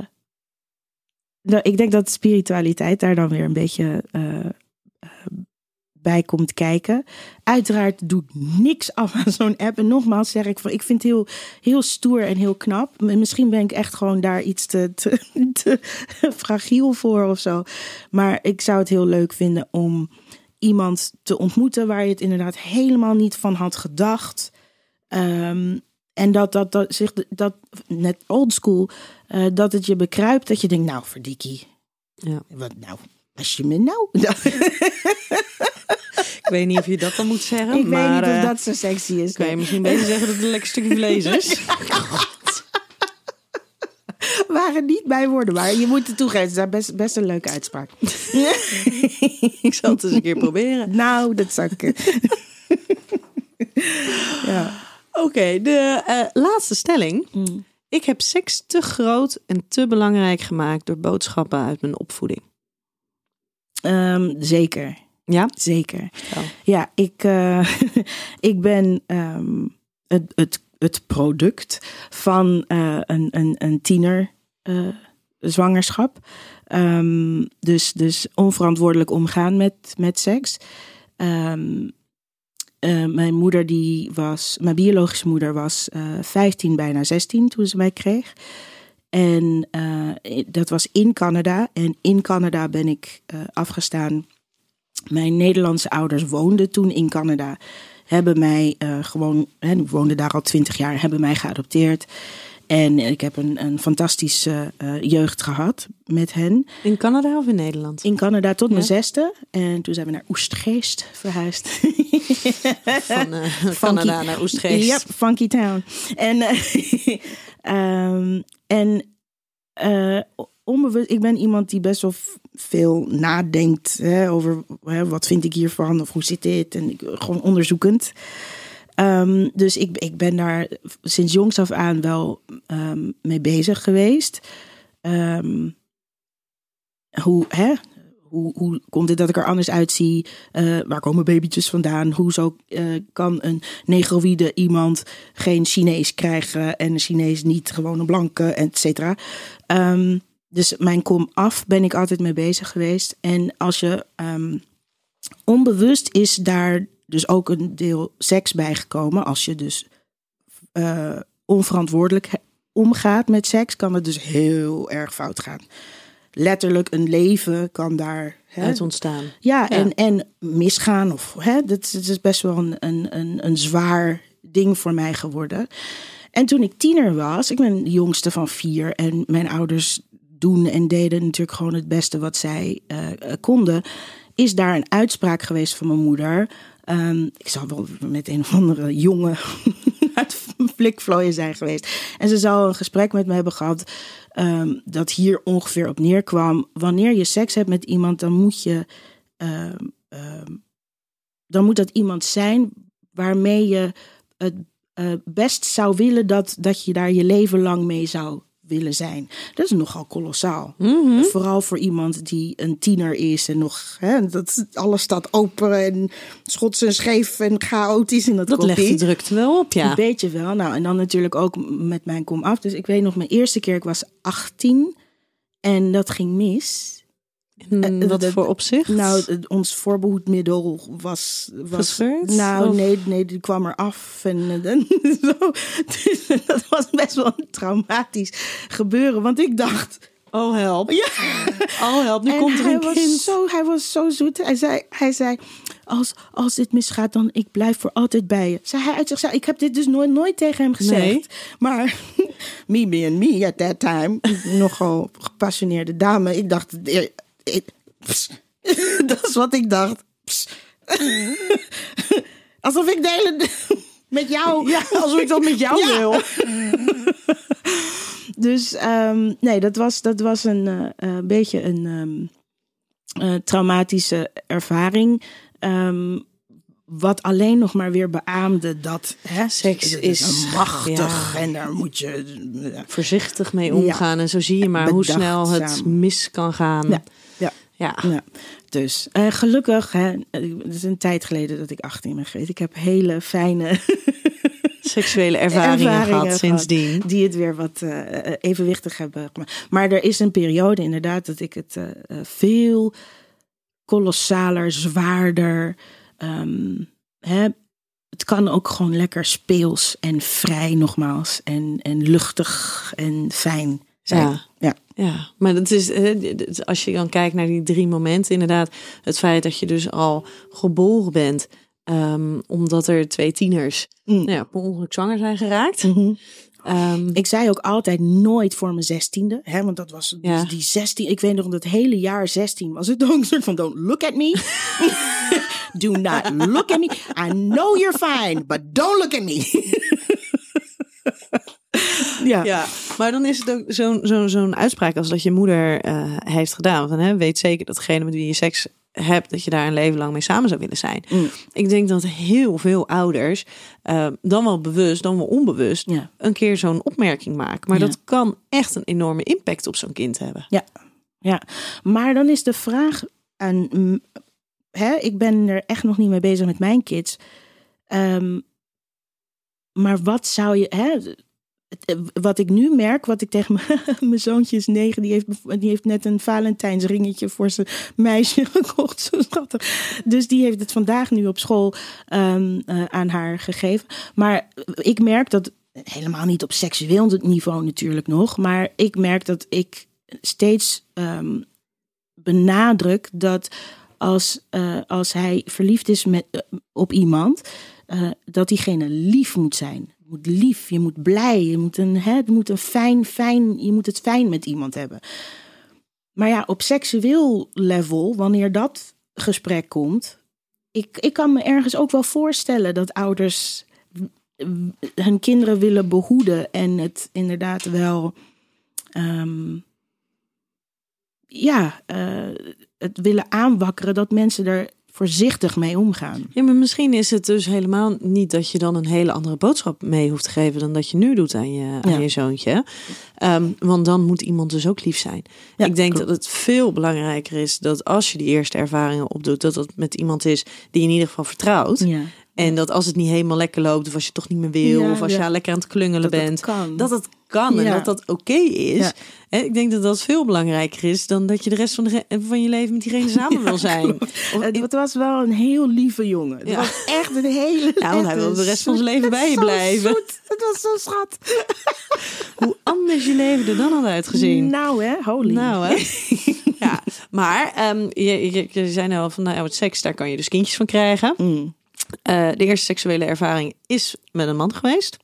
nou, ik denk dat spiritualiteit daar dan weer een beetje eh, bij komt kijken. Uiteraard doe ik niks af aan zo'n app. En nogmaals zeg ik van, ik vind het heel, heel stoer en heel knap. Misschien ben ik echt gewoon daar iets te, te, te fragiel voor of zo. Maar ik zou het heel leuk vinden om iemand te ontmoeten waar je het inderdaad helemaal niet van had gedacht. Ehm, en dat, dat, dat zich dat net oldschool, eh dat het je bekruipt dat je denkt, nou verdikkie, Ja. wat nou, als je me nou. Ik weet niet of je dat dan moet zeggen, ik maar weet niet of eh, dat zo sexy is. kan je misschien beter zeggen dat het een lekker stukje vlees is. waren niet mijn woorden, maar je moet het toegeven. Het is best, best een leuke uitspraak. Ik zal het eens een keer proberen. nou, dat zou ik. ja. Oké, de eh, laatste stelling. Mm. Ik heb seks te groot en te belangrijk gemaakt door boodschappen uit mijn opvoeding. Ehm, zeker, Ja? zeker. Ja, ik, eh, ik ben ehm, het, het, het product van eh, een, een, een tiener eh, zwangerschap. Ehm, dus, dus onverantwoordelijk omgaan met, met seks. Mijn moeder, die was, mijn biologische moeder was eh 15, bijna 16 toen ze mij kreeg. En eh, dat was in Canada. En in Canada ben ik eh, afgestaan mijn Nederlandse ouders woonden toen in Canada. Hebben mij eh, gewoon, hè, ik woonde daar al twintig jaar, hebben mij geadopteerd. En ik heb een, een fantastische jeugd gehad met hen. In Canada of in Nederland? In Canada tot mijn Ja. zesde. En toen zijn we naar Oestgeest verhuisd. Van Canada naar Oestgeest. Yep, funky town. En, eh, ehm, en eh, onbewust, ik ben iemand die best wel veel nadenkt hè, over hè, wat vind ik hiervan of hoe zit dit. En ik, gewoon onderzoekend. Ehm, dus ik, ik ben daar sinds jongs af aan wel ehm, mee bezig geweest. Ehm, hoe, hè, hoe, hoe komt het dat ik er anders uitzie? Eh, waar komen babytjes vandaan? Hoezo eh, kan een negroïde iemand geen Chinees krijgen en een Chinees niet gewoon een blanke, et cetera? Ehm, dus mijn kom af ben ik altijd mee bezig geweest. En als je ehm, onbewust is daar dus ook een deel seks bijgekomen. Als je dus eh, onverantwoordelijk omgaat met seks, kan het dus heel erg fout gaan. Letterlijk een leven kan daar hè, Uit ontstaan. ja, En, en misgaan. Of, hè, dat is best wel een, een, een, een zwaar ding voor mij geworden. En toen ik tiener was, ik ben de jongste van vier. En mijn ouders doen en deden natuurlijk gewoon het beste wat zij eh, eh, konden. Is daar een uitspraak geweest van mijn moeder. Ehm, ik zal wel met een of andere jongen uit flikvlooien zijn geweest. En ze zou een gesprek met me hebben gehad. ehm, dat hier ongeveer op neerkwam. Wanneer je seks hebt met iemand, dan moet je. ehm, ehm, dan moet dat iemand zijn waarmee je het eh, best zou willen dat, dat je daar je leven lang mee zou willen zijn. Dat is nogal kolossaal. Mhm. Vooral voor iemand die een tiener is en nog, hè, dat, alles staat open en schots en scheef en chaotisch in dat, Dat legt drukte wel op, ja. Een beetje wel. Nou, en dan natuurlijk ook met mijn kom af. Dus ik weet nog, mijn eerste keer, ik was 18 en dat ging mis. En Eh, wat de- voor opzicht? Nou, ons voorbehoedmiddel was... was Gescheurd, Nou, of? nee, nee, die kwam er af. En, eh, en zo. Dus dat was best wel een traumatisch gebeuren. Want ik dacht... oh help. Ja. Oh help, nu en komt er hij een was kind. Zo, hij was zo zoet. Hij zei, hij zei als, als dit misgaat, dan ik blijf voor altijd bij je. Zei hij uit zichzelf. Ik heb dit dus nooit, nooit tegen hem gezegd. Nee. Maar me being me at that time, nogal gepassioneerde dame. Ik dacht, eh. dat is wat ik dacht. Alsof ik de hele... Met jou. Ja, alsof ik dat met jou Ja. wil. Dus ehm, nee, dat was, dat was een eh, eh, beetje een ehm, eh, traumatische ervaring. Ehm, wat alleen nog maar weer beaamde dat hè, Seks is- machtig ja. en daar moet je. Voorzichtig mee omgaan. En zo zie je maar hoe snel het mis kan gaan. Ja, dus eh, gelukkig, hè, eh, het is een tijd geleden dat ik 18 ben geweest. Ik heb hele fijne Seksuele ervaringen, Ervaringen gehad gehad. sindsdien. die het weer wat eh, evenwichtig hebben gemaakt. Maar er is een periode inderdaad dat ik het veel kolossaler, zwaarder. hè, het kan ook gewoon lekker speels en vrij nogmaals. En, en luchtig en fijn zijn. Ja. ja. Ja, maar dat is, als je dan kijkt naar die drie momenten, inderdaad, het feit dat je dus al geboren bent, ehm, omdat er twee tieners Mm. nou ja, per ongeluk zwanger zijn geraakt. Mhm. Ehm, Ik zei ook altijd nooit voor mijn zestiende. Hè, want dat was dus die 16. Ik weet nog dat het hele jaar 16 was het ook een soort van don't look at me. Do not look at me. I know you're fine, but don't look at me. ja. ja, maar dan is het ook zo'n zo'n zo'n uitspraak als dat je moeder eh, heeft gedaan. Van, hè, weet zeker dat degene met wie je seks hebt, dat je daar een leven lang mee samen zou willen zijn. Mm. Ik denk dat heel veel ouders, eh, dan wel bewust, dan wel onbewust, Ja. een keer zo'n opmerking maken. Maar Ja. dat kan echt een enorme impact op zo'n kind hebben. Ja, ja. Maar dan is de vraag aan, hè, ik ben er echt nog niet mee bezig met mijn kids. Ehm, maar wat zou je, hè, wat ik nu merk, wat ik tegen mijn, zoontje is negen, die heeft, die heeft net een Valentijnsringetje voor zijn meisje gekocht, zo. Dus die heeft het vandaag nu op school ehm, eh, aan haar gegeven. Maar ik merk dat, helemaal niet op seksueel niveau natuurlijk nog, maar ik merk dat ik steeds ehm, benadruk dat als, eh, als hij verliefd is met, eh, op iemand, eh, dat diegene lief moet zijn. Moet lief, je moet blij, je moet een, hè, het moet een fijn, fijn, je moet het fijn met iemand hebben. Maar ja, op seksueel level, wanneer dat gesprek komt, ik, ik kan me ergens ook wel voorstellen dat ouders hun kinderen willen behoeden en het inderdaad wel, ehm, ja, eh, het willen aanwakkeren dat mensen er voorzichtig mee omgaan. Ja, maar misschien is het dus helemaal niet dat je dan een hele andere boodschap mee hoeft te geven dan dat je nu doet aan je, aan Ja. je zoontje. Ehm, want dan moet iemand dus ook lief zijn. Ja, ik denk klopt. dat het veel belangrijker is dat als je die eerste ervaringen opdoet, dat dat met iemand is die je in ieder geval vertrouwt. Ja, En dat als het niet helemaal lekker loopt, of als je toch niet meer wil, Ja, of als je ja. lekker aan het klungelen dat bent, het kan. dat het kan en Ja. dat dat oké is. Ik denk dat dat veel belangrijker is dan dat je de rest van, de re- van je leven met diegene samen wil zijn. Of het, was wel een heel lieve jongen. Het Ja. was echt een hele Ja, want hij echt wil de rest van zijn leven bij je blijven. zoet. Het was zo schat. Hoe anders je leven er dan had uitgezien. Nou hè, holy. Nou, hè? ja, maar ehm, je, je, je zei nou al van, nou, met seks, daar kan je dus kindjes van krijgen. Mm. Eh, de eerste seksuele ervaring is met een man geweest.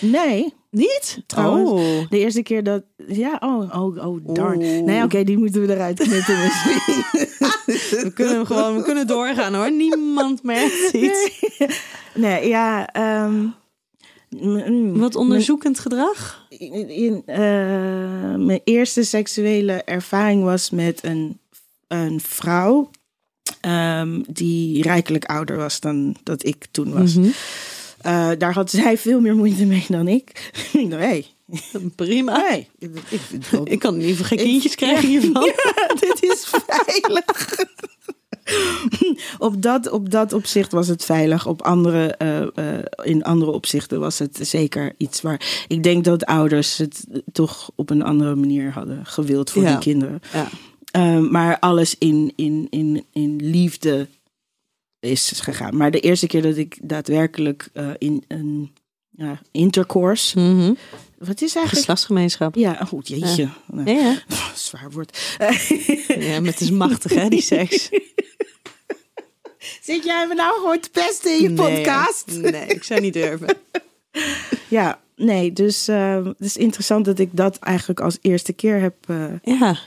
Nee, Niet? Trouwens, Oh. de eerste keer dat... Ja, oh, oh, oh, darn. Nee, oké, die moeten we eruit knippen misschien. We kunnen gewoon we kunnen doorgaan hoor. Niemand merkt iets. Nee, ja... ehm, mm, mm. Wat onderzoekend gedrag? in, in, eh, mijn eerste seksuele ervaring was met een, een vrouw ehm, die rijkelijk ouder was dan dat ik toen was. Mhm. Eh, daar had zij veel meer moeite mee dan ik. hey, Prima. Ik, kan in ieder geval geen kindjes krijgen hiervan. Ja, dit is veilig. op, dat, op dat opzicht was het veilig. Op andere, eh, eh, in andere opzichten was het zeker iets waar... Ik denk dat ouders het toch op een andere manier hadden gewild voor Ja. die kinderen. Ja. Um, maar alles in, in, in, in liefde is gegaan. Maar de eerste keer dat ik daadwerkelijk eh, in een ja, intercourse... Mhm. Wat is eigenlijk... Geslachtsgemeenschap. Ja, goed, jeetje. Nou, Ja, ja. Zwaar woord. ja, maar het is machtig hè, die seks. Zit jij me nou gewoon te pesten in je Nee, podcast? Nee, ik zou niet durven. Ja, nee, dus eh, het is interessant dat ik dat eigenlijk als eerste keer heb eh, Ja,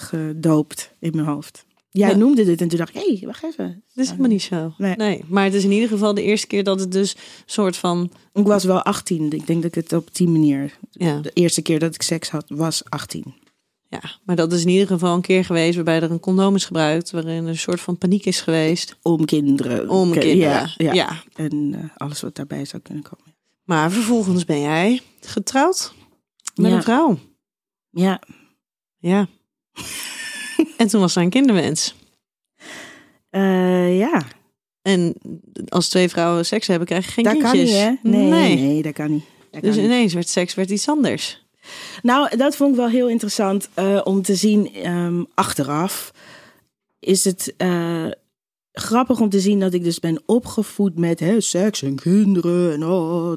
gedoopt in mijn hoofd. Jij Ja. noemde dit en toen dacht ik, hé, hey, wacht even. dat is helemaal niet zo. Nee. Nee. maar het is in ieder geval de eerste keer dat het dus soort van... Ik was wel 18. Ik denk dat ik het op die manier... Ja, De eerste keer dat ik seks had, was 18. ja, maar dat is in ieder geval een keer geweest waarbij er een condoom is gebruikt. Waarin er een soort van paniek is geweest. Om kinderen. Om kinderen. Ja, ja. ja. En eh, alles wat daarbij zou kunnen komen. Maar vervolgens ben jij getrouwd met Ja. een vrouw. Ja, Ja. En toen was er een kinderwens. Eh, ja. En als twee vrouwen seks hebben, krijg je geen dat kan kindjes. niet, hè? Nee, nee. dat kan niet. Dat Dus kan niet. ineens werd seks werd iets anders. Nou, dat vond ik wel heel interessant eh, om te zien ehm, achteraf. Is het eh, grappig om te zien dat ik dus ben opgevoed met hè, seks en kinderen en oh,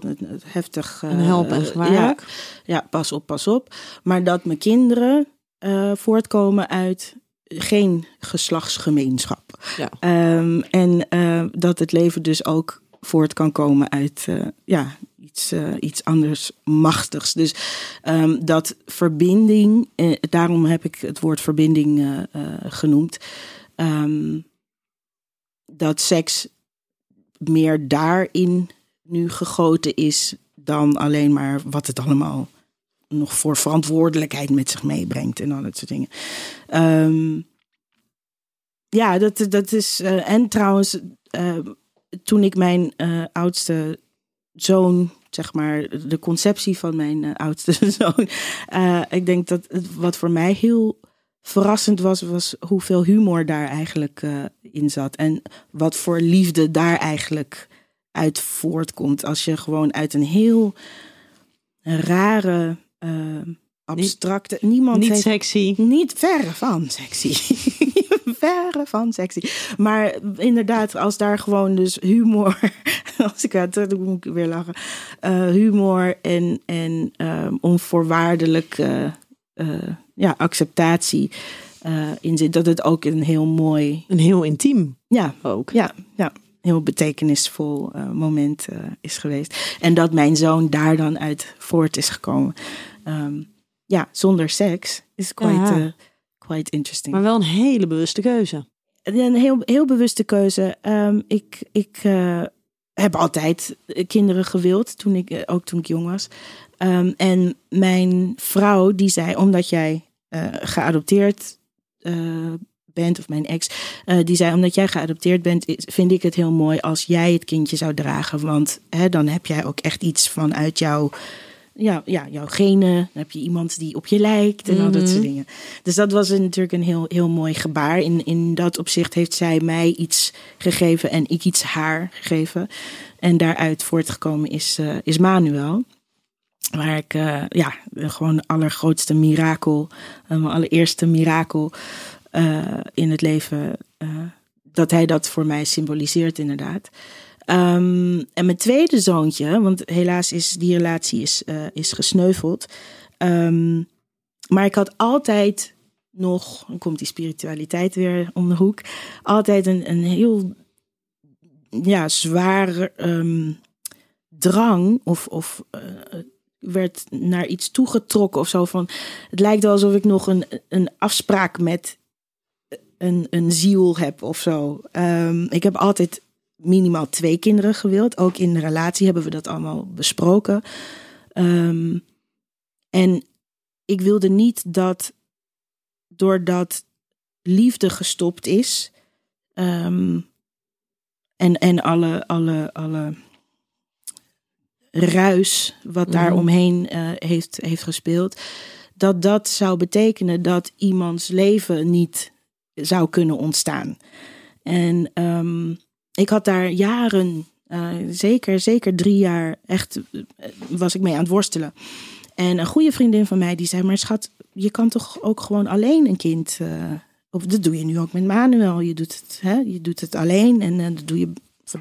heftig. eh, En help en ja, ja, pas op, pas op. Maar dat mijn kinderen eh, voortkomen uit geen geslachtsgemeenschap. Ja. Ehm, en eh, dat het leven dus ook voort kan komen uit eh, ja, iets, iets anders machtigs. Dus ehm, dat verbinding, eh, daarom heb ik het woord verbinding genoemd. Ehm, dat seks meer daarin nu gegoten is dan alleen maar wat het allemaal nog voor verantwoordelijkheid met zich meebrengt en al dat soort dingen. Ehm, ja, dat, dat is. eh, en trouwens, eh, toen ik mijn eh, oudste zoon, zeg maar, de conceptie van mijn oudste zoon. ik denk dat het, wat voor mij heel verrassend was, was hoeveel humor daar eigenlijk in zat. En wat voor liefde daar eigenlijk uit voortkomt. Als je gewoon uit een heel rare, eh, abstracte. niemand Niet heeft sexy. niet verre van sexy. verre van sexy. Maar inderdaad, als daar gewoon dus humor. Als ik het, dan moet ik weer lachen. Eh, humor en, en ehm, onvoorwaardelijke eh, ja, acceptatie eh, in zit. Dat het ook een heel mooi. En heel intiem Ja, ook. ja, ja. Heel betekenisvol eh, moment eh, is geweest. En dat mijn zoon daar dan uit voort is gekomen. Ehm, ja, zonder seks is quite, eh, quite interesting. Maar wel een hele bewuste keuze. Een heel, heel bewuste keuze. Ehm, ik ik heb altijd kinderen gewild, toen ik, ook toen ik jong was. Ehm, en mijn vrouw die zei, omdat jij geadopteerd bent, of mijn ex, eh, die zei, omdat jij geadopteerd bent, vind ik het heel mooi als jij het kindje zou dragen. Want hè, dan heb jij ook echt iets vanuit jouw, ja, ja, jouw genen. Dan heb je iemand die op je lijkt en al dat soort Mhm. dingen. Dus dat was natuurlijk een heel, heel mooi gebaar. In, in dat opzicht heeft zij mij iets gegeven en ik iets haar gegeven. En daaruit voortgekomen is, eh, is Manuel. Waar ik, eh, ja, gewoon de allergrootste mirakel, mijn allereerste mirakel eh, in het leven, eh, dat hij dat voor mij symboliseert inderdaad. Ehm, en mijn tweede zoontje, want helaas is die relatie is, eh, is gesneuveld. Ehm, maar ik had altijd nog, dan komt die spiritualiteit weer om de hoek, altijd een, een heel ja, zware ehm, drang of, of werd naar iets toegetrokken of zo van het lijkt alsof ik nog een, een afspraak met een, een ziel heb of zo. Ehm, ik heb altijd minimaal twee kinderen gewild. Ook in de relatie hebben we dat allemaal besproken. Ehm, en ik wilde niet dat doordat liefde gestopt is. ehm, en, en alle, alle, alle ruis wat daar Mhm. omheen eh, heeft, heeft gespeeld, dat dat zou betekenen dat iemands leven niet zou kunnen ontstaan. En ehm, ik had daar jaren, eh, zeker, zeker drie jaar, echt eh, was ik mee aan het worstelen. En een goede vriendin van mij die zei, maar schat, je kan toch ook gewoon alleen een kind... eh, of dat doe je nu ook met Manuel. Je doet het, hè? Je doet het alleen en eh, dat doe je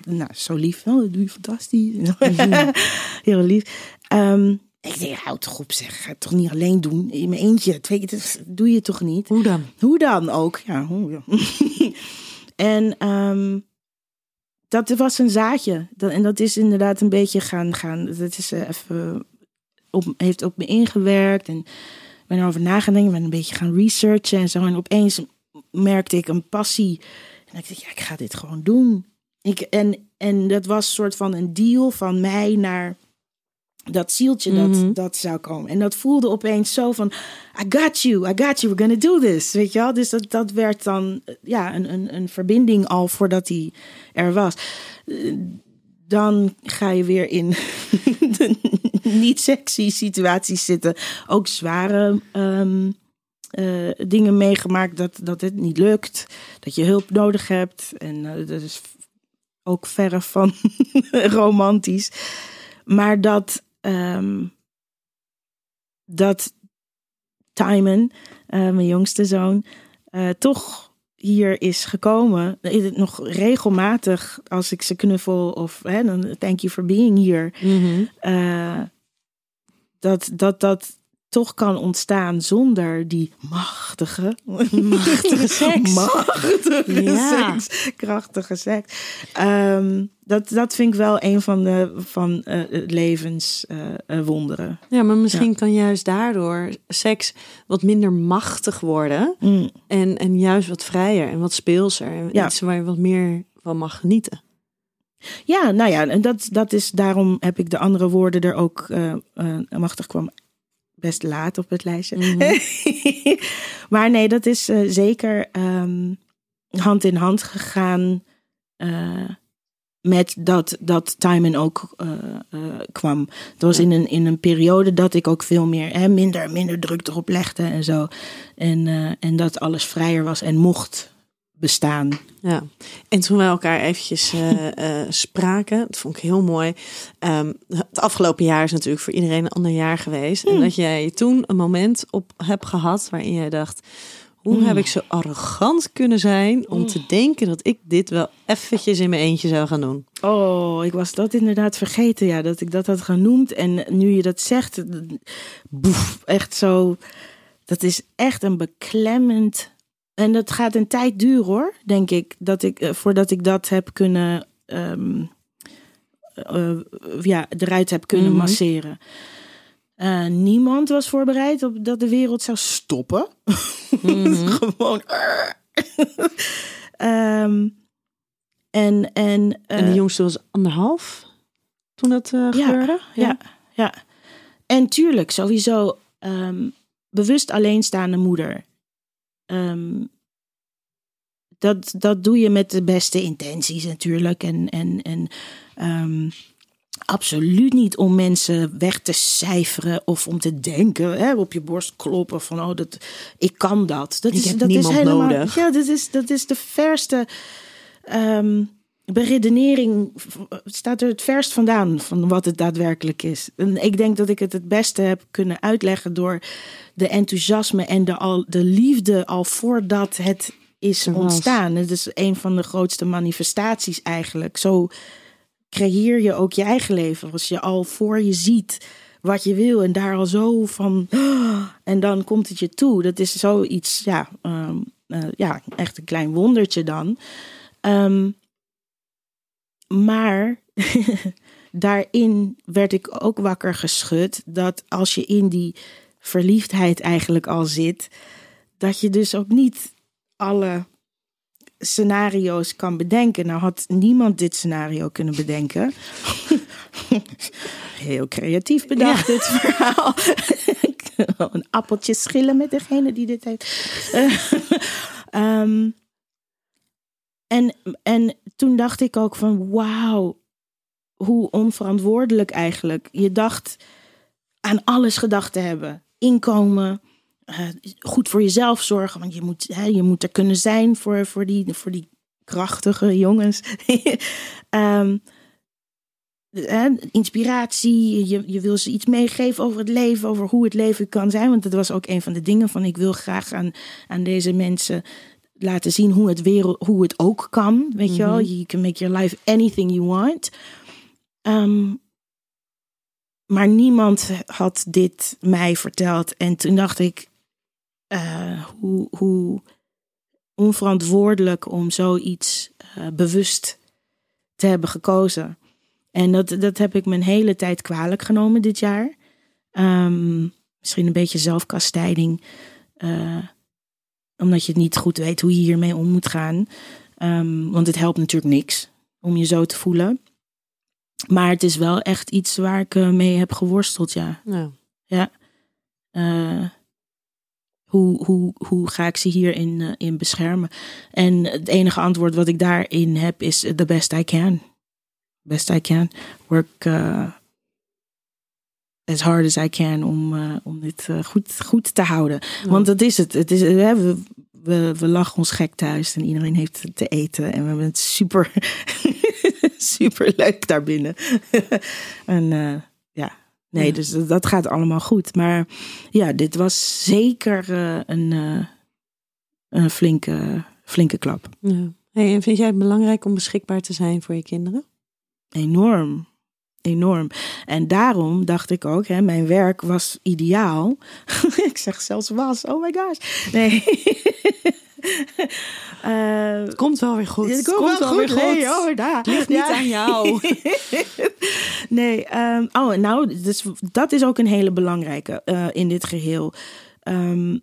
nou, zo lief. Oh, dat doe je fantastisch. Heel lief. Ehm, ik denk, houd toch op zeg. Ga het toch niet alleen doen. In mijn eentje. Twee, dat doe je toch niet? Hoe dan? Hoe dan ook? Ja, hoe, ja. en ehm, dat was een zaadje. En dat is inderdaad een beetje gaan. gaan dat is eh, even op, heeft op me ingewerkt. En ik ben erover nagedacht. ben een beetje gaan researchen en zo. En opeens merkte ik een passie. En ik dacht, ja, ik ga dit gewoon doen. Ik, en, en dat was een soort van een deal van mij naar dat zieltje dat, Mhm. dat zou komen. En dat voelde opeens zo van, I got you, I got you, we're gonna do this. Weet je wel? Dus dat, dat werd dan eh, ja, een, een, een verbinding al voordat hij er was. Eh, Dan ga je weer in de niet sexy situaties zitten. Ook zware ehm, eh, dingen meegemaakt dat, dat het niet lukt. Dat je hulp nodig hebt. En dat is ook verre van romantisch. Maar dat, ehm, dat Timon, eh, mijn jongste zoon, eh, toch hier is gekomen. Is het Nog regelmatig, als ik ze knuffel of hè, dan thank you for being here. Mhm. eh, dat, dat dat toch kan ontstaan zonder die machtige, Machtige seks. machtige Ja. seks, krachtige seks. Ehm, dat, dat vind ik wel een van de van, eh, levenswonderen. Ja, maar misschien kan juist daardoor seks wat minder machtig worden. Mm. En, en juist wat vrijer en wat speelser. En Ja. iets waar je wat meer van mag genieten. Ja, nou ja, en dat, dat is daarom heb ik de andere woorden er ook eh, eh, machtig kwam best laat op het lijstje. Mhm. maar nee, dat is eh, zeker ehm, hand in hand gegaan eh, met dat, dat Timon ook eh, kwam. Het was in een, in een periode dat ik ook veel meer, hè, minder, minder druk erop legde en zo. En, en dat alles vrijer was en mocht bestaan. Ja, en toen wij elkaar eventjes eh, eh, spraken, dat vond ik heel mooi. Ehm, het afgelopen jaar is natuurlijk voor iedereen een ander jaar geweest. En dat jij toen een moment op hebt gehad waarin jij dacht... Hoe heb ik zo arrogant kunnen zijn om te denken dat ik dit wel eventjes in mijn eentje zou gaan doen? Oh, ik was dat inderdaad vergeten, ja, dat ik dat had genoemd. En nu je dat zegt, boef, echt zo. Dat is echt een beklemmend. En dat gaat een tijd duren hoor, denk ik, dat ik eh, voordat ik dat heb kunnen, ehm, eh, ja, eruit heb kunnen Mhm. masseren. Eh, niemand was voorbereid op dat de wereld zou stoppen. Gewoon. Ehm, en en, En de jongste was anderhalf toen dat eh, gebeurde? ja, ja. En tuurlijk, sowieso ehm, bewust alleenstaande moeder. Ehm, dat, dat doe je met de beste intenties natuurlijk. En, en, en ehm, absoluut niet om mensen weg te cijferen of om te denken, hè, op je borst kloppen van oh, dat, ik kan dat. Dat Ik is, heb dat niemand is helemaal, nodig. Ja, dat is, dat is de verste ehm, beredenering. Staat er het verst vandaan van wat het daadwerkelijk is. En ik denk dat ik het het beste heb kunnen uitleggen door de enthousiasme en de, al, de liefde al voordat het is ontstaan. Het is een van de grootste manifestaties eigenlijk. Zo creëer je ook je eigen leven. Als je al voor je ziet wat je wil en daar al zo van. En dan komt het je toe. Dat is zoiets, ja, ehm, eh, ja echt een klein wondertje dan. Ehm, maar daarin werd ik ook wakker geschud dat als je in die verliefdheid eigenlijk al zit, dat je dus ook niet alle scenario's kan bedenken. Nou had niemand dit scenario kunnen bedenken. Heel creatief bedacht dit verhaal. een appeltje schillen met degene die dit heeft. Ehm, en, en toen dacht ik ook van wauw, hoe onverantwoordelijk eigenlijk. Je dacht aan alles gedacht te hebben. Inkomen, eh, goed voor jezelf zorgen. Want je moet, hè, je moet er kunnen zijn voor, voor, die, voor die krachtige jongens. Ehm, inspiratie, je, je wil ze iets meegeven over het leven, over hoe het leven kan zijn. Want dat was ook een van de dingen van ik wil graag aan, aan deze mensen laten zien hoe het, wereld, hoe het ook kan. Weet je wel, you can make your life anything you want. Ehm, maar niemand had dit mij verteld. En toen dacht ik, eh, hoe, hoe onverantwoordelijk om zoiets uh, bewust te hebben gekozen. En dat, dat heb ik mijn hele tijd kwalijk genomen dit jaar. Ehm, misschien een beetje zelfkastijding. Uh, omdat je niet goed weet hoe je hiermee om moet gaan. Um, want het helpt natuurlijk niks om je zo te voelen. Maar het is wel echt iets waar ik mee heb geworsteld, ja. Ja. Ja. Uh, hoe, hoe, hoe ga ik ze hierin uh, in beschermen? En het enige antwoord wat ik daarin heb is the best I can. Best I can. Work uh, as hard as I can om, uh, om dit goed, goed te houden. Ja. Want dat is het. het is, we, we, we lachen ons gek thuis en iedereen heeft te eten. En we hebben het super, super leuk daarbinnen. en ja, Nee, ja. dus dat gaat allemaal goed. Maar ja, dit was zeker een, een flinke, flinke klap. Ja. Hey, en vind jij het belangrijk om beschikbaar te zijn voor je kinderen? Enorm. Enorm. En daarom dacht ik ook, hè, mijn werk was ideaal. ik zeg zelfs was, oh my gosh. Nee. Uh, het komt wel weer goed. Het komt, komt wel, wel, weer goed. Nee, oh, daar. Het ligt niet ja. aan jou. nee, um, oh, nou, dus, dat is ook een hele belangrijke uh, in dit geheel. Um,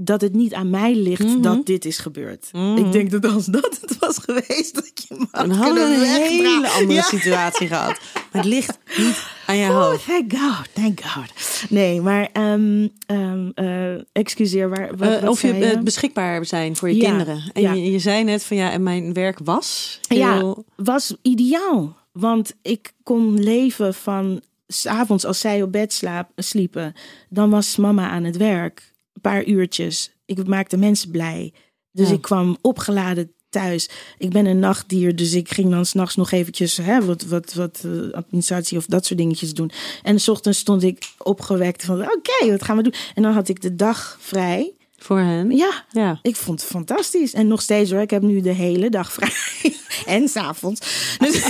dat het niet aan mij ligt mm -hmm. dat dit is gebeurd. Mm -hmm. Ik denk dat als dat het was geweest, dat je me Dan hadden we een hele andere ja. situatie gehad. Maar het ligt niet aan je oh, hoofd. Thank God, thank God. Nee, maar um, um, uh, excuseer, waar, wat, uh, wat of je, je uh, beschikbaar zijn voor je ja, kinderen. En ja. je, je, zei net van ja, en mijn werk was heel... Ja, was ideaal. Want ik kon leven van... S'avonds als zij op bed slaap, sliepen, dan was mama aan het werk. Een paar uurtjes ik maakte mensen blij. Dus ja. ik kwam opgeladen thuis. Ik ben een nachtdier, dus ik ging dan s'nachts nog eventjes hè, wat, wat, wat uh, administratie of dat soort dingetjes doen. En s ochtends stond ik opgewekt van oké, okay, wat gaan we doen? En dan had ik de dag vrij. Voor hen? Ja, ja, ik vond het fantastisch. En nog steeds hoor, ik heb nu de hele dag vrij. en s'avonds. Dus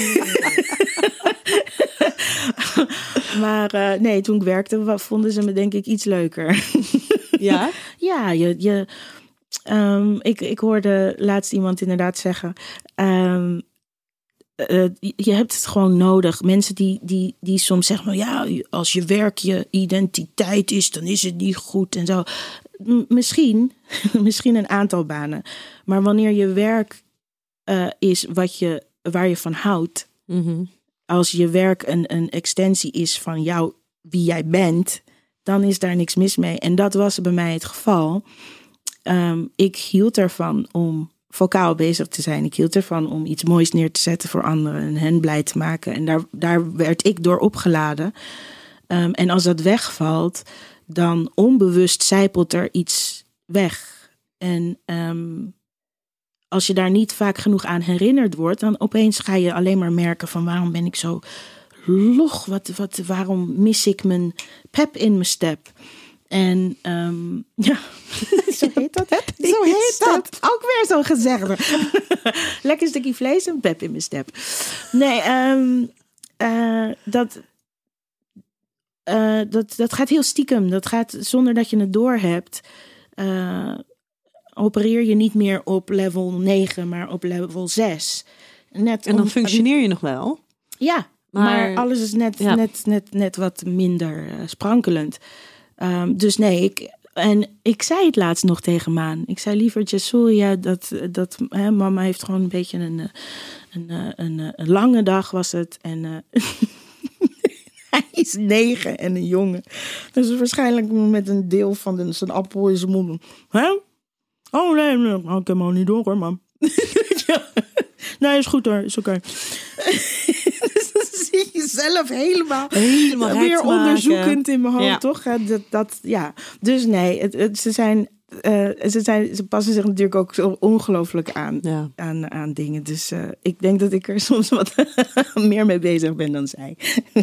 maar uh, nee, toen ik werkte, vonden ze me denk ik iets leuker. Ja? ja, je, je, um, ik, ik hoorde laatst iemand inderdaad zeggen. Um, uh, je hebt het gewoon nodig. Mensen die, die, die soms zeggen: nou ja, als je werk je identiteit is, dan is het niet goed en zo. M misschien, misschien een aantal banen. Maar wanneer je werk uh, is wat je, waar je van houdt, mm -hmm. als je werk een, een extensie is van jou, wie jij bent, dan is daar niks mis mee. En dat was bij mij het geval. Um, ik hield ervan om vocaal bezig te zijn. Ik hield ervan om iets moois neer te zetten voor anderen en hen blij te maken. En daar, daar werd ik door opgeladen. Um, en als dat wegvalt, dan onbewust zijpelt er iets weg. En um, als je daar niet vaak genoeg aan herinnerd wordt, dan opeens ga je alleen maar merken van waarom ben ik zo log, wat, wat, waarom mis ik mijn pep in mijn step? En um, ja, zo heet dat. zo heet dat. Ook weer zo gezegd. Lekker stukje vlees en pep in mijn step. Nee, um, uh, dat, uh, dat, dat gaat heel stiekem. Dat gaat zonder dat je het doorhebt. Uh, opereer je niet meer op level 9, maar op level 6. Net en dan om, functioneer je nog wel? Ja, maar, maar, alles is net, ja. net, net, net wat minder uh, sprankelend. Um, dus nee, ik, en ik zei het laatst nog tegen Maan. Ik zei liever, Soria, dat, dat hè, mama heeft gewoon een beetje een, een, een, een, een lange dag was het. En uh, hij is negen en een jongen. Dus waarschijnlijk met een deel van de, zijn appel in zijn mond. Hè? Oh nee, nee, ik heb hem al niet door hoor, mam. nee, is goed hoor, is oké. Okay. dus dan zie jezelf helemaal, Helemaal weer maken. onderzoekend in mijn hoofd, Ja. toch? Dat, dat, ja. Dus nee, het, het- ze, zijn, eh, ze, zijn, ze passen zich natuurlijk ook zo ongelooflijk aan, Ja. aan, aan dingen. Dus eh, ik denk dat ik er soms wat meer mee bezig ben dan zij.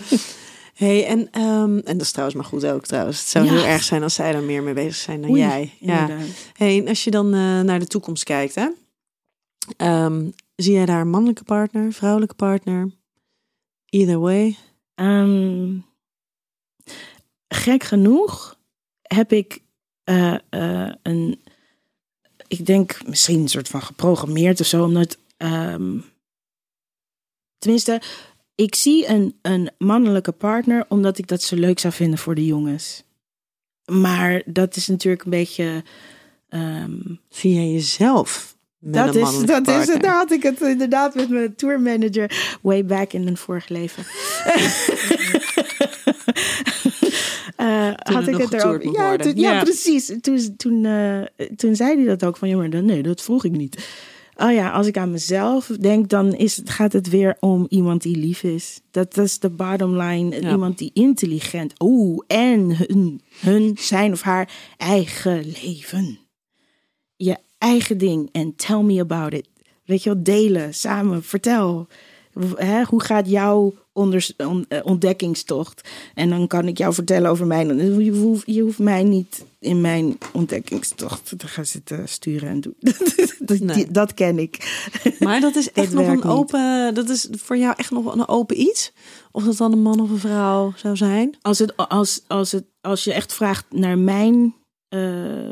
Hey, en, ehm, en dat is trouwens maar goed ook trouwens. Het zou Ja. heel erg zijn als zij er meer mee bezig zijn dan Oei, jij. Ja. inderdaad. Hey, en als je dan eh, naar de toekomst kijkt, hè? Ehm, zie jij daar een mannelijke partner, vrouwelijke partner? Either way. Ehm, gek genoeg heb ik eh, eh, een, ik denk misschien een soort van geprogrammeerd of zo, omdat, ehm, tenminste, ik zie een, een mannelijke partner omdat ik dat zo leuk zou vinden voor de jongens. Maar dat is natuurlijk een beetje. ehm, Via jezelf. Dat is, dat is het. Daar had ik het inderdaad met mijn tourmanager way back in een vorig leven. Toen had er ik het erover. moest Ja, ja, Ja. precies. Toen, toen, eh, toen zei hij dat ook van, dan, nee, dat vroeg ik niet. Oh ja, als ik aan mezelf denk, dan is, het- gaat het weer om iemand die lief is. Dat, dat is de bottom line. Ja. Iemand die intelligent. Oeh, en hun, hun zijn of haar eigen leven. Je eigen ding en tell me about it. Weet je wel, delen, samen, vertel. Hè, hoe gaat jouw eh, ontdekkingstocht? En dan kan ik jou vertellen over mijn. Je hoeft, je hoeft mij niet in mijn ontdekkingstocht te gaan zitten sturen en doen. dat, Nee. die- dat ken ik. Maar dat is echt nog een niet. open. Dat is voor jou echt nog een open iets? Of dat dan een man of een vrouw zou zijn? Als, het, als, als, het, als je echt vraagt naar mijn. eh,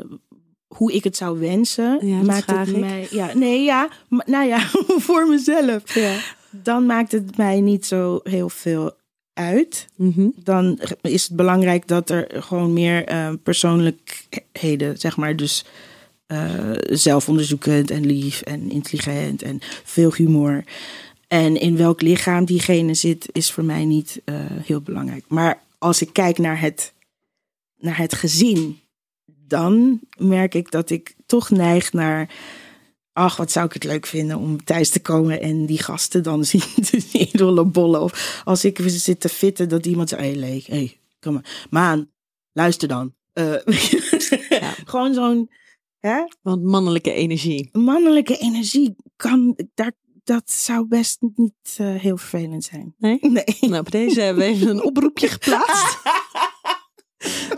hoe ik het zou wensen, Ja, maakt het ik. mij. Ja, nee, ja, nou ja, voor mezelf. Ja. Dan maakt het mij niet zo heel veel uit. Mhm. dan is het belangrijk dat er gewoon meer eh, persoonlijkheden, zeg maar, dus eh, zelfonderzoekend en lief en intelligent en veel humor. En in welk lichaam diegene zit, is voor mij niet eh, heel belangrijk. Maar als ik kijk naar het, naar het gezin, dan merk ik dat ik toch neig naar. Ach, wat zou ik het leuk vinden om thuis te komen en die gasten dan zien te zien rollen bollen. Of als ik zit te fitten, dat iemand zegt: Hé, hey, Leek, hey, kom maar. Maan, luister dan. Eh, Ja. Gewoon zo'n hè, Want mannelijke energie. mannelijke energie kan, daar, dat zou best niet eh, heel vervelend zijn. Nee? Nee. Nou, op deze hebben we even een oproepje geplaatst.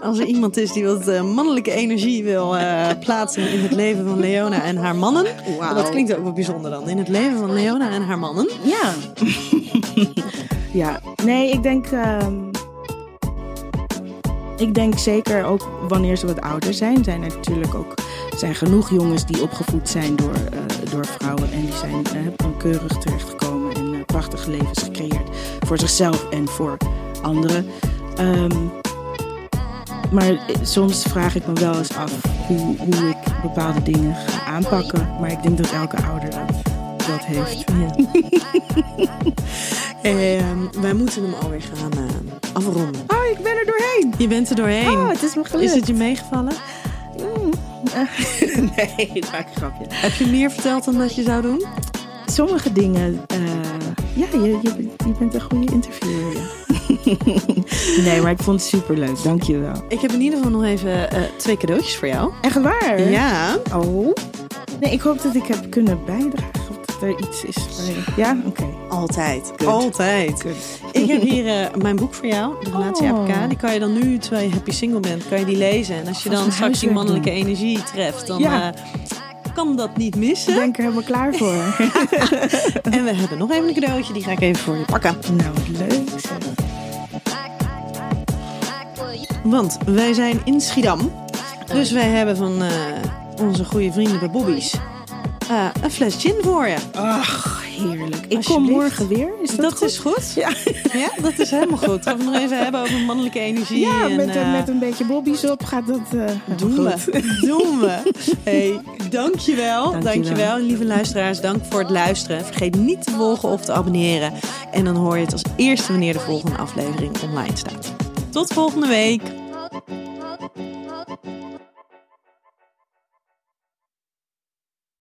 Als er iemand is die wat eh, mannelijke energie wil eh, plaatsen in het leven van Leona en haar mannen. Wauw. Dat klinkt ook wel bijzonder dan. In het leven van Leona en haar mannen. Ja. ja, nee, ik denk. ehm, ik denk zeker ook wanneer ze wat ouder zijn, zijn er natuurlijk ook zijn genoeg jongens die opgevoed zijn door, eh, door vrouwen. En die zijn keurig terechtgekomen en prachtige levens gecreëerd. Voor zichzelf en voor anderen. Ehm, maar soms vraag ik me wel eens af hoe, hoe ik bepaalde dingen ga aanpakken. Maar ik denk dat elke ouder dat, dat heeft. Ja. Ehm, wij moeten hem alweer gaan eh, afronden. Oh, ik ben er doorheen. Je bent er doorheen. Oh, het is me gelukt. is het je meegevallen? Mm. nee, ik maak een grapje. Heb je meer verteld dan dat je zou doen? Sommige dingen, eh, ja, je, je, je bent een goede interviewer. nee, maar ik vond het superleuk. Dank je wel. Ik heb in ieder geval nog even eh, twee cadeautjes voor jou. Echt waar? Ja. Oh. Nee, ik hoop dat ik heb kunnen bijdragen. Of dat er iets is. Ja, oké. Altijd. Good. Altijd. Good. Ik heb hier eh, mijn boek voor jou, De Relatie Oh. APK. Die kan je dan nu, terwijl je happy single bent, kan je die lezen. En als je dan straks die mannelijke doen. energie treft, dan Ja. eh, kan dat niet Ik missen. ben er helemaal klaar voor. En we hebben nog even een cadeautje, die ga ik even voor je pakken. nou, leuk. Want wij zijn in Schiedam. Dus wij hebben van eh, onze goede vrienden bij Bobby's eh, een fles gin voor je. Ach, heerlijk. Ik kom morgen weer. Is dat, Dat, goed? is goed. Ja. Ja, dat is helemaal goed. Gaan we het nog even hebben over mannelijke energie. Ja, en, met, eh, met een beetje bobby's op gaat dat eh, Doen we. Doen we. Hey, dankjewel. Dankjewel. Dankjewel. Lieve luisteraars, dank voor het luisteren. Vergeet niet te volgen of te abonneren. En dan hoor je het als eerste wanneer de volgende aflevering online staat. Tot volgende week.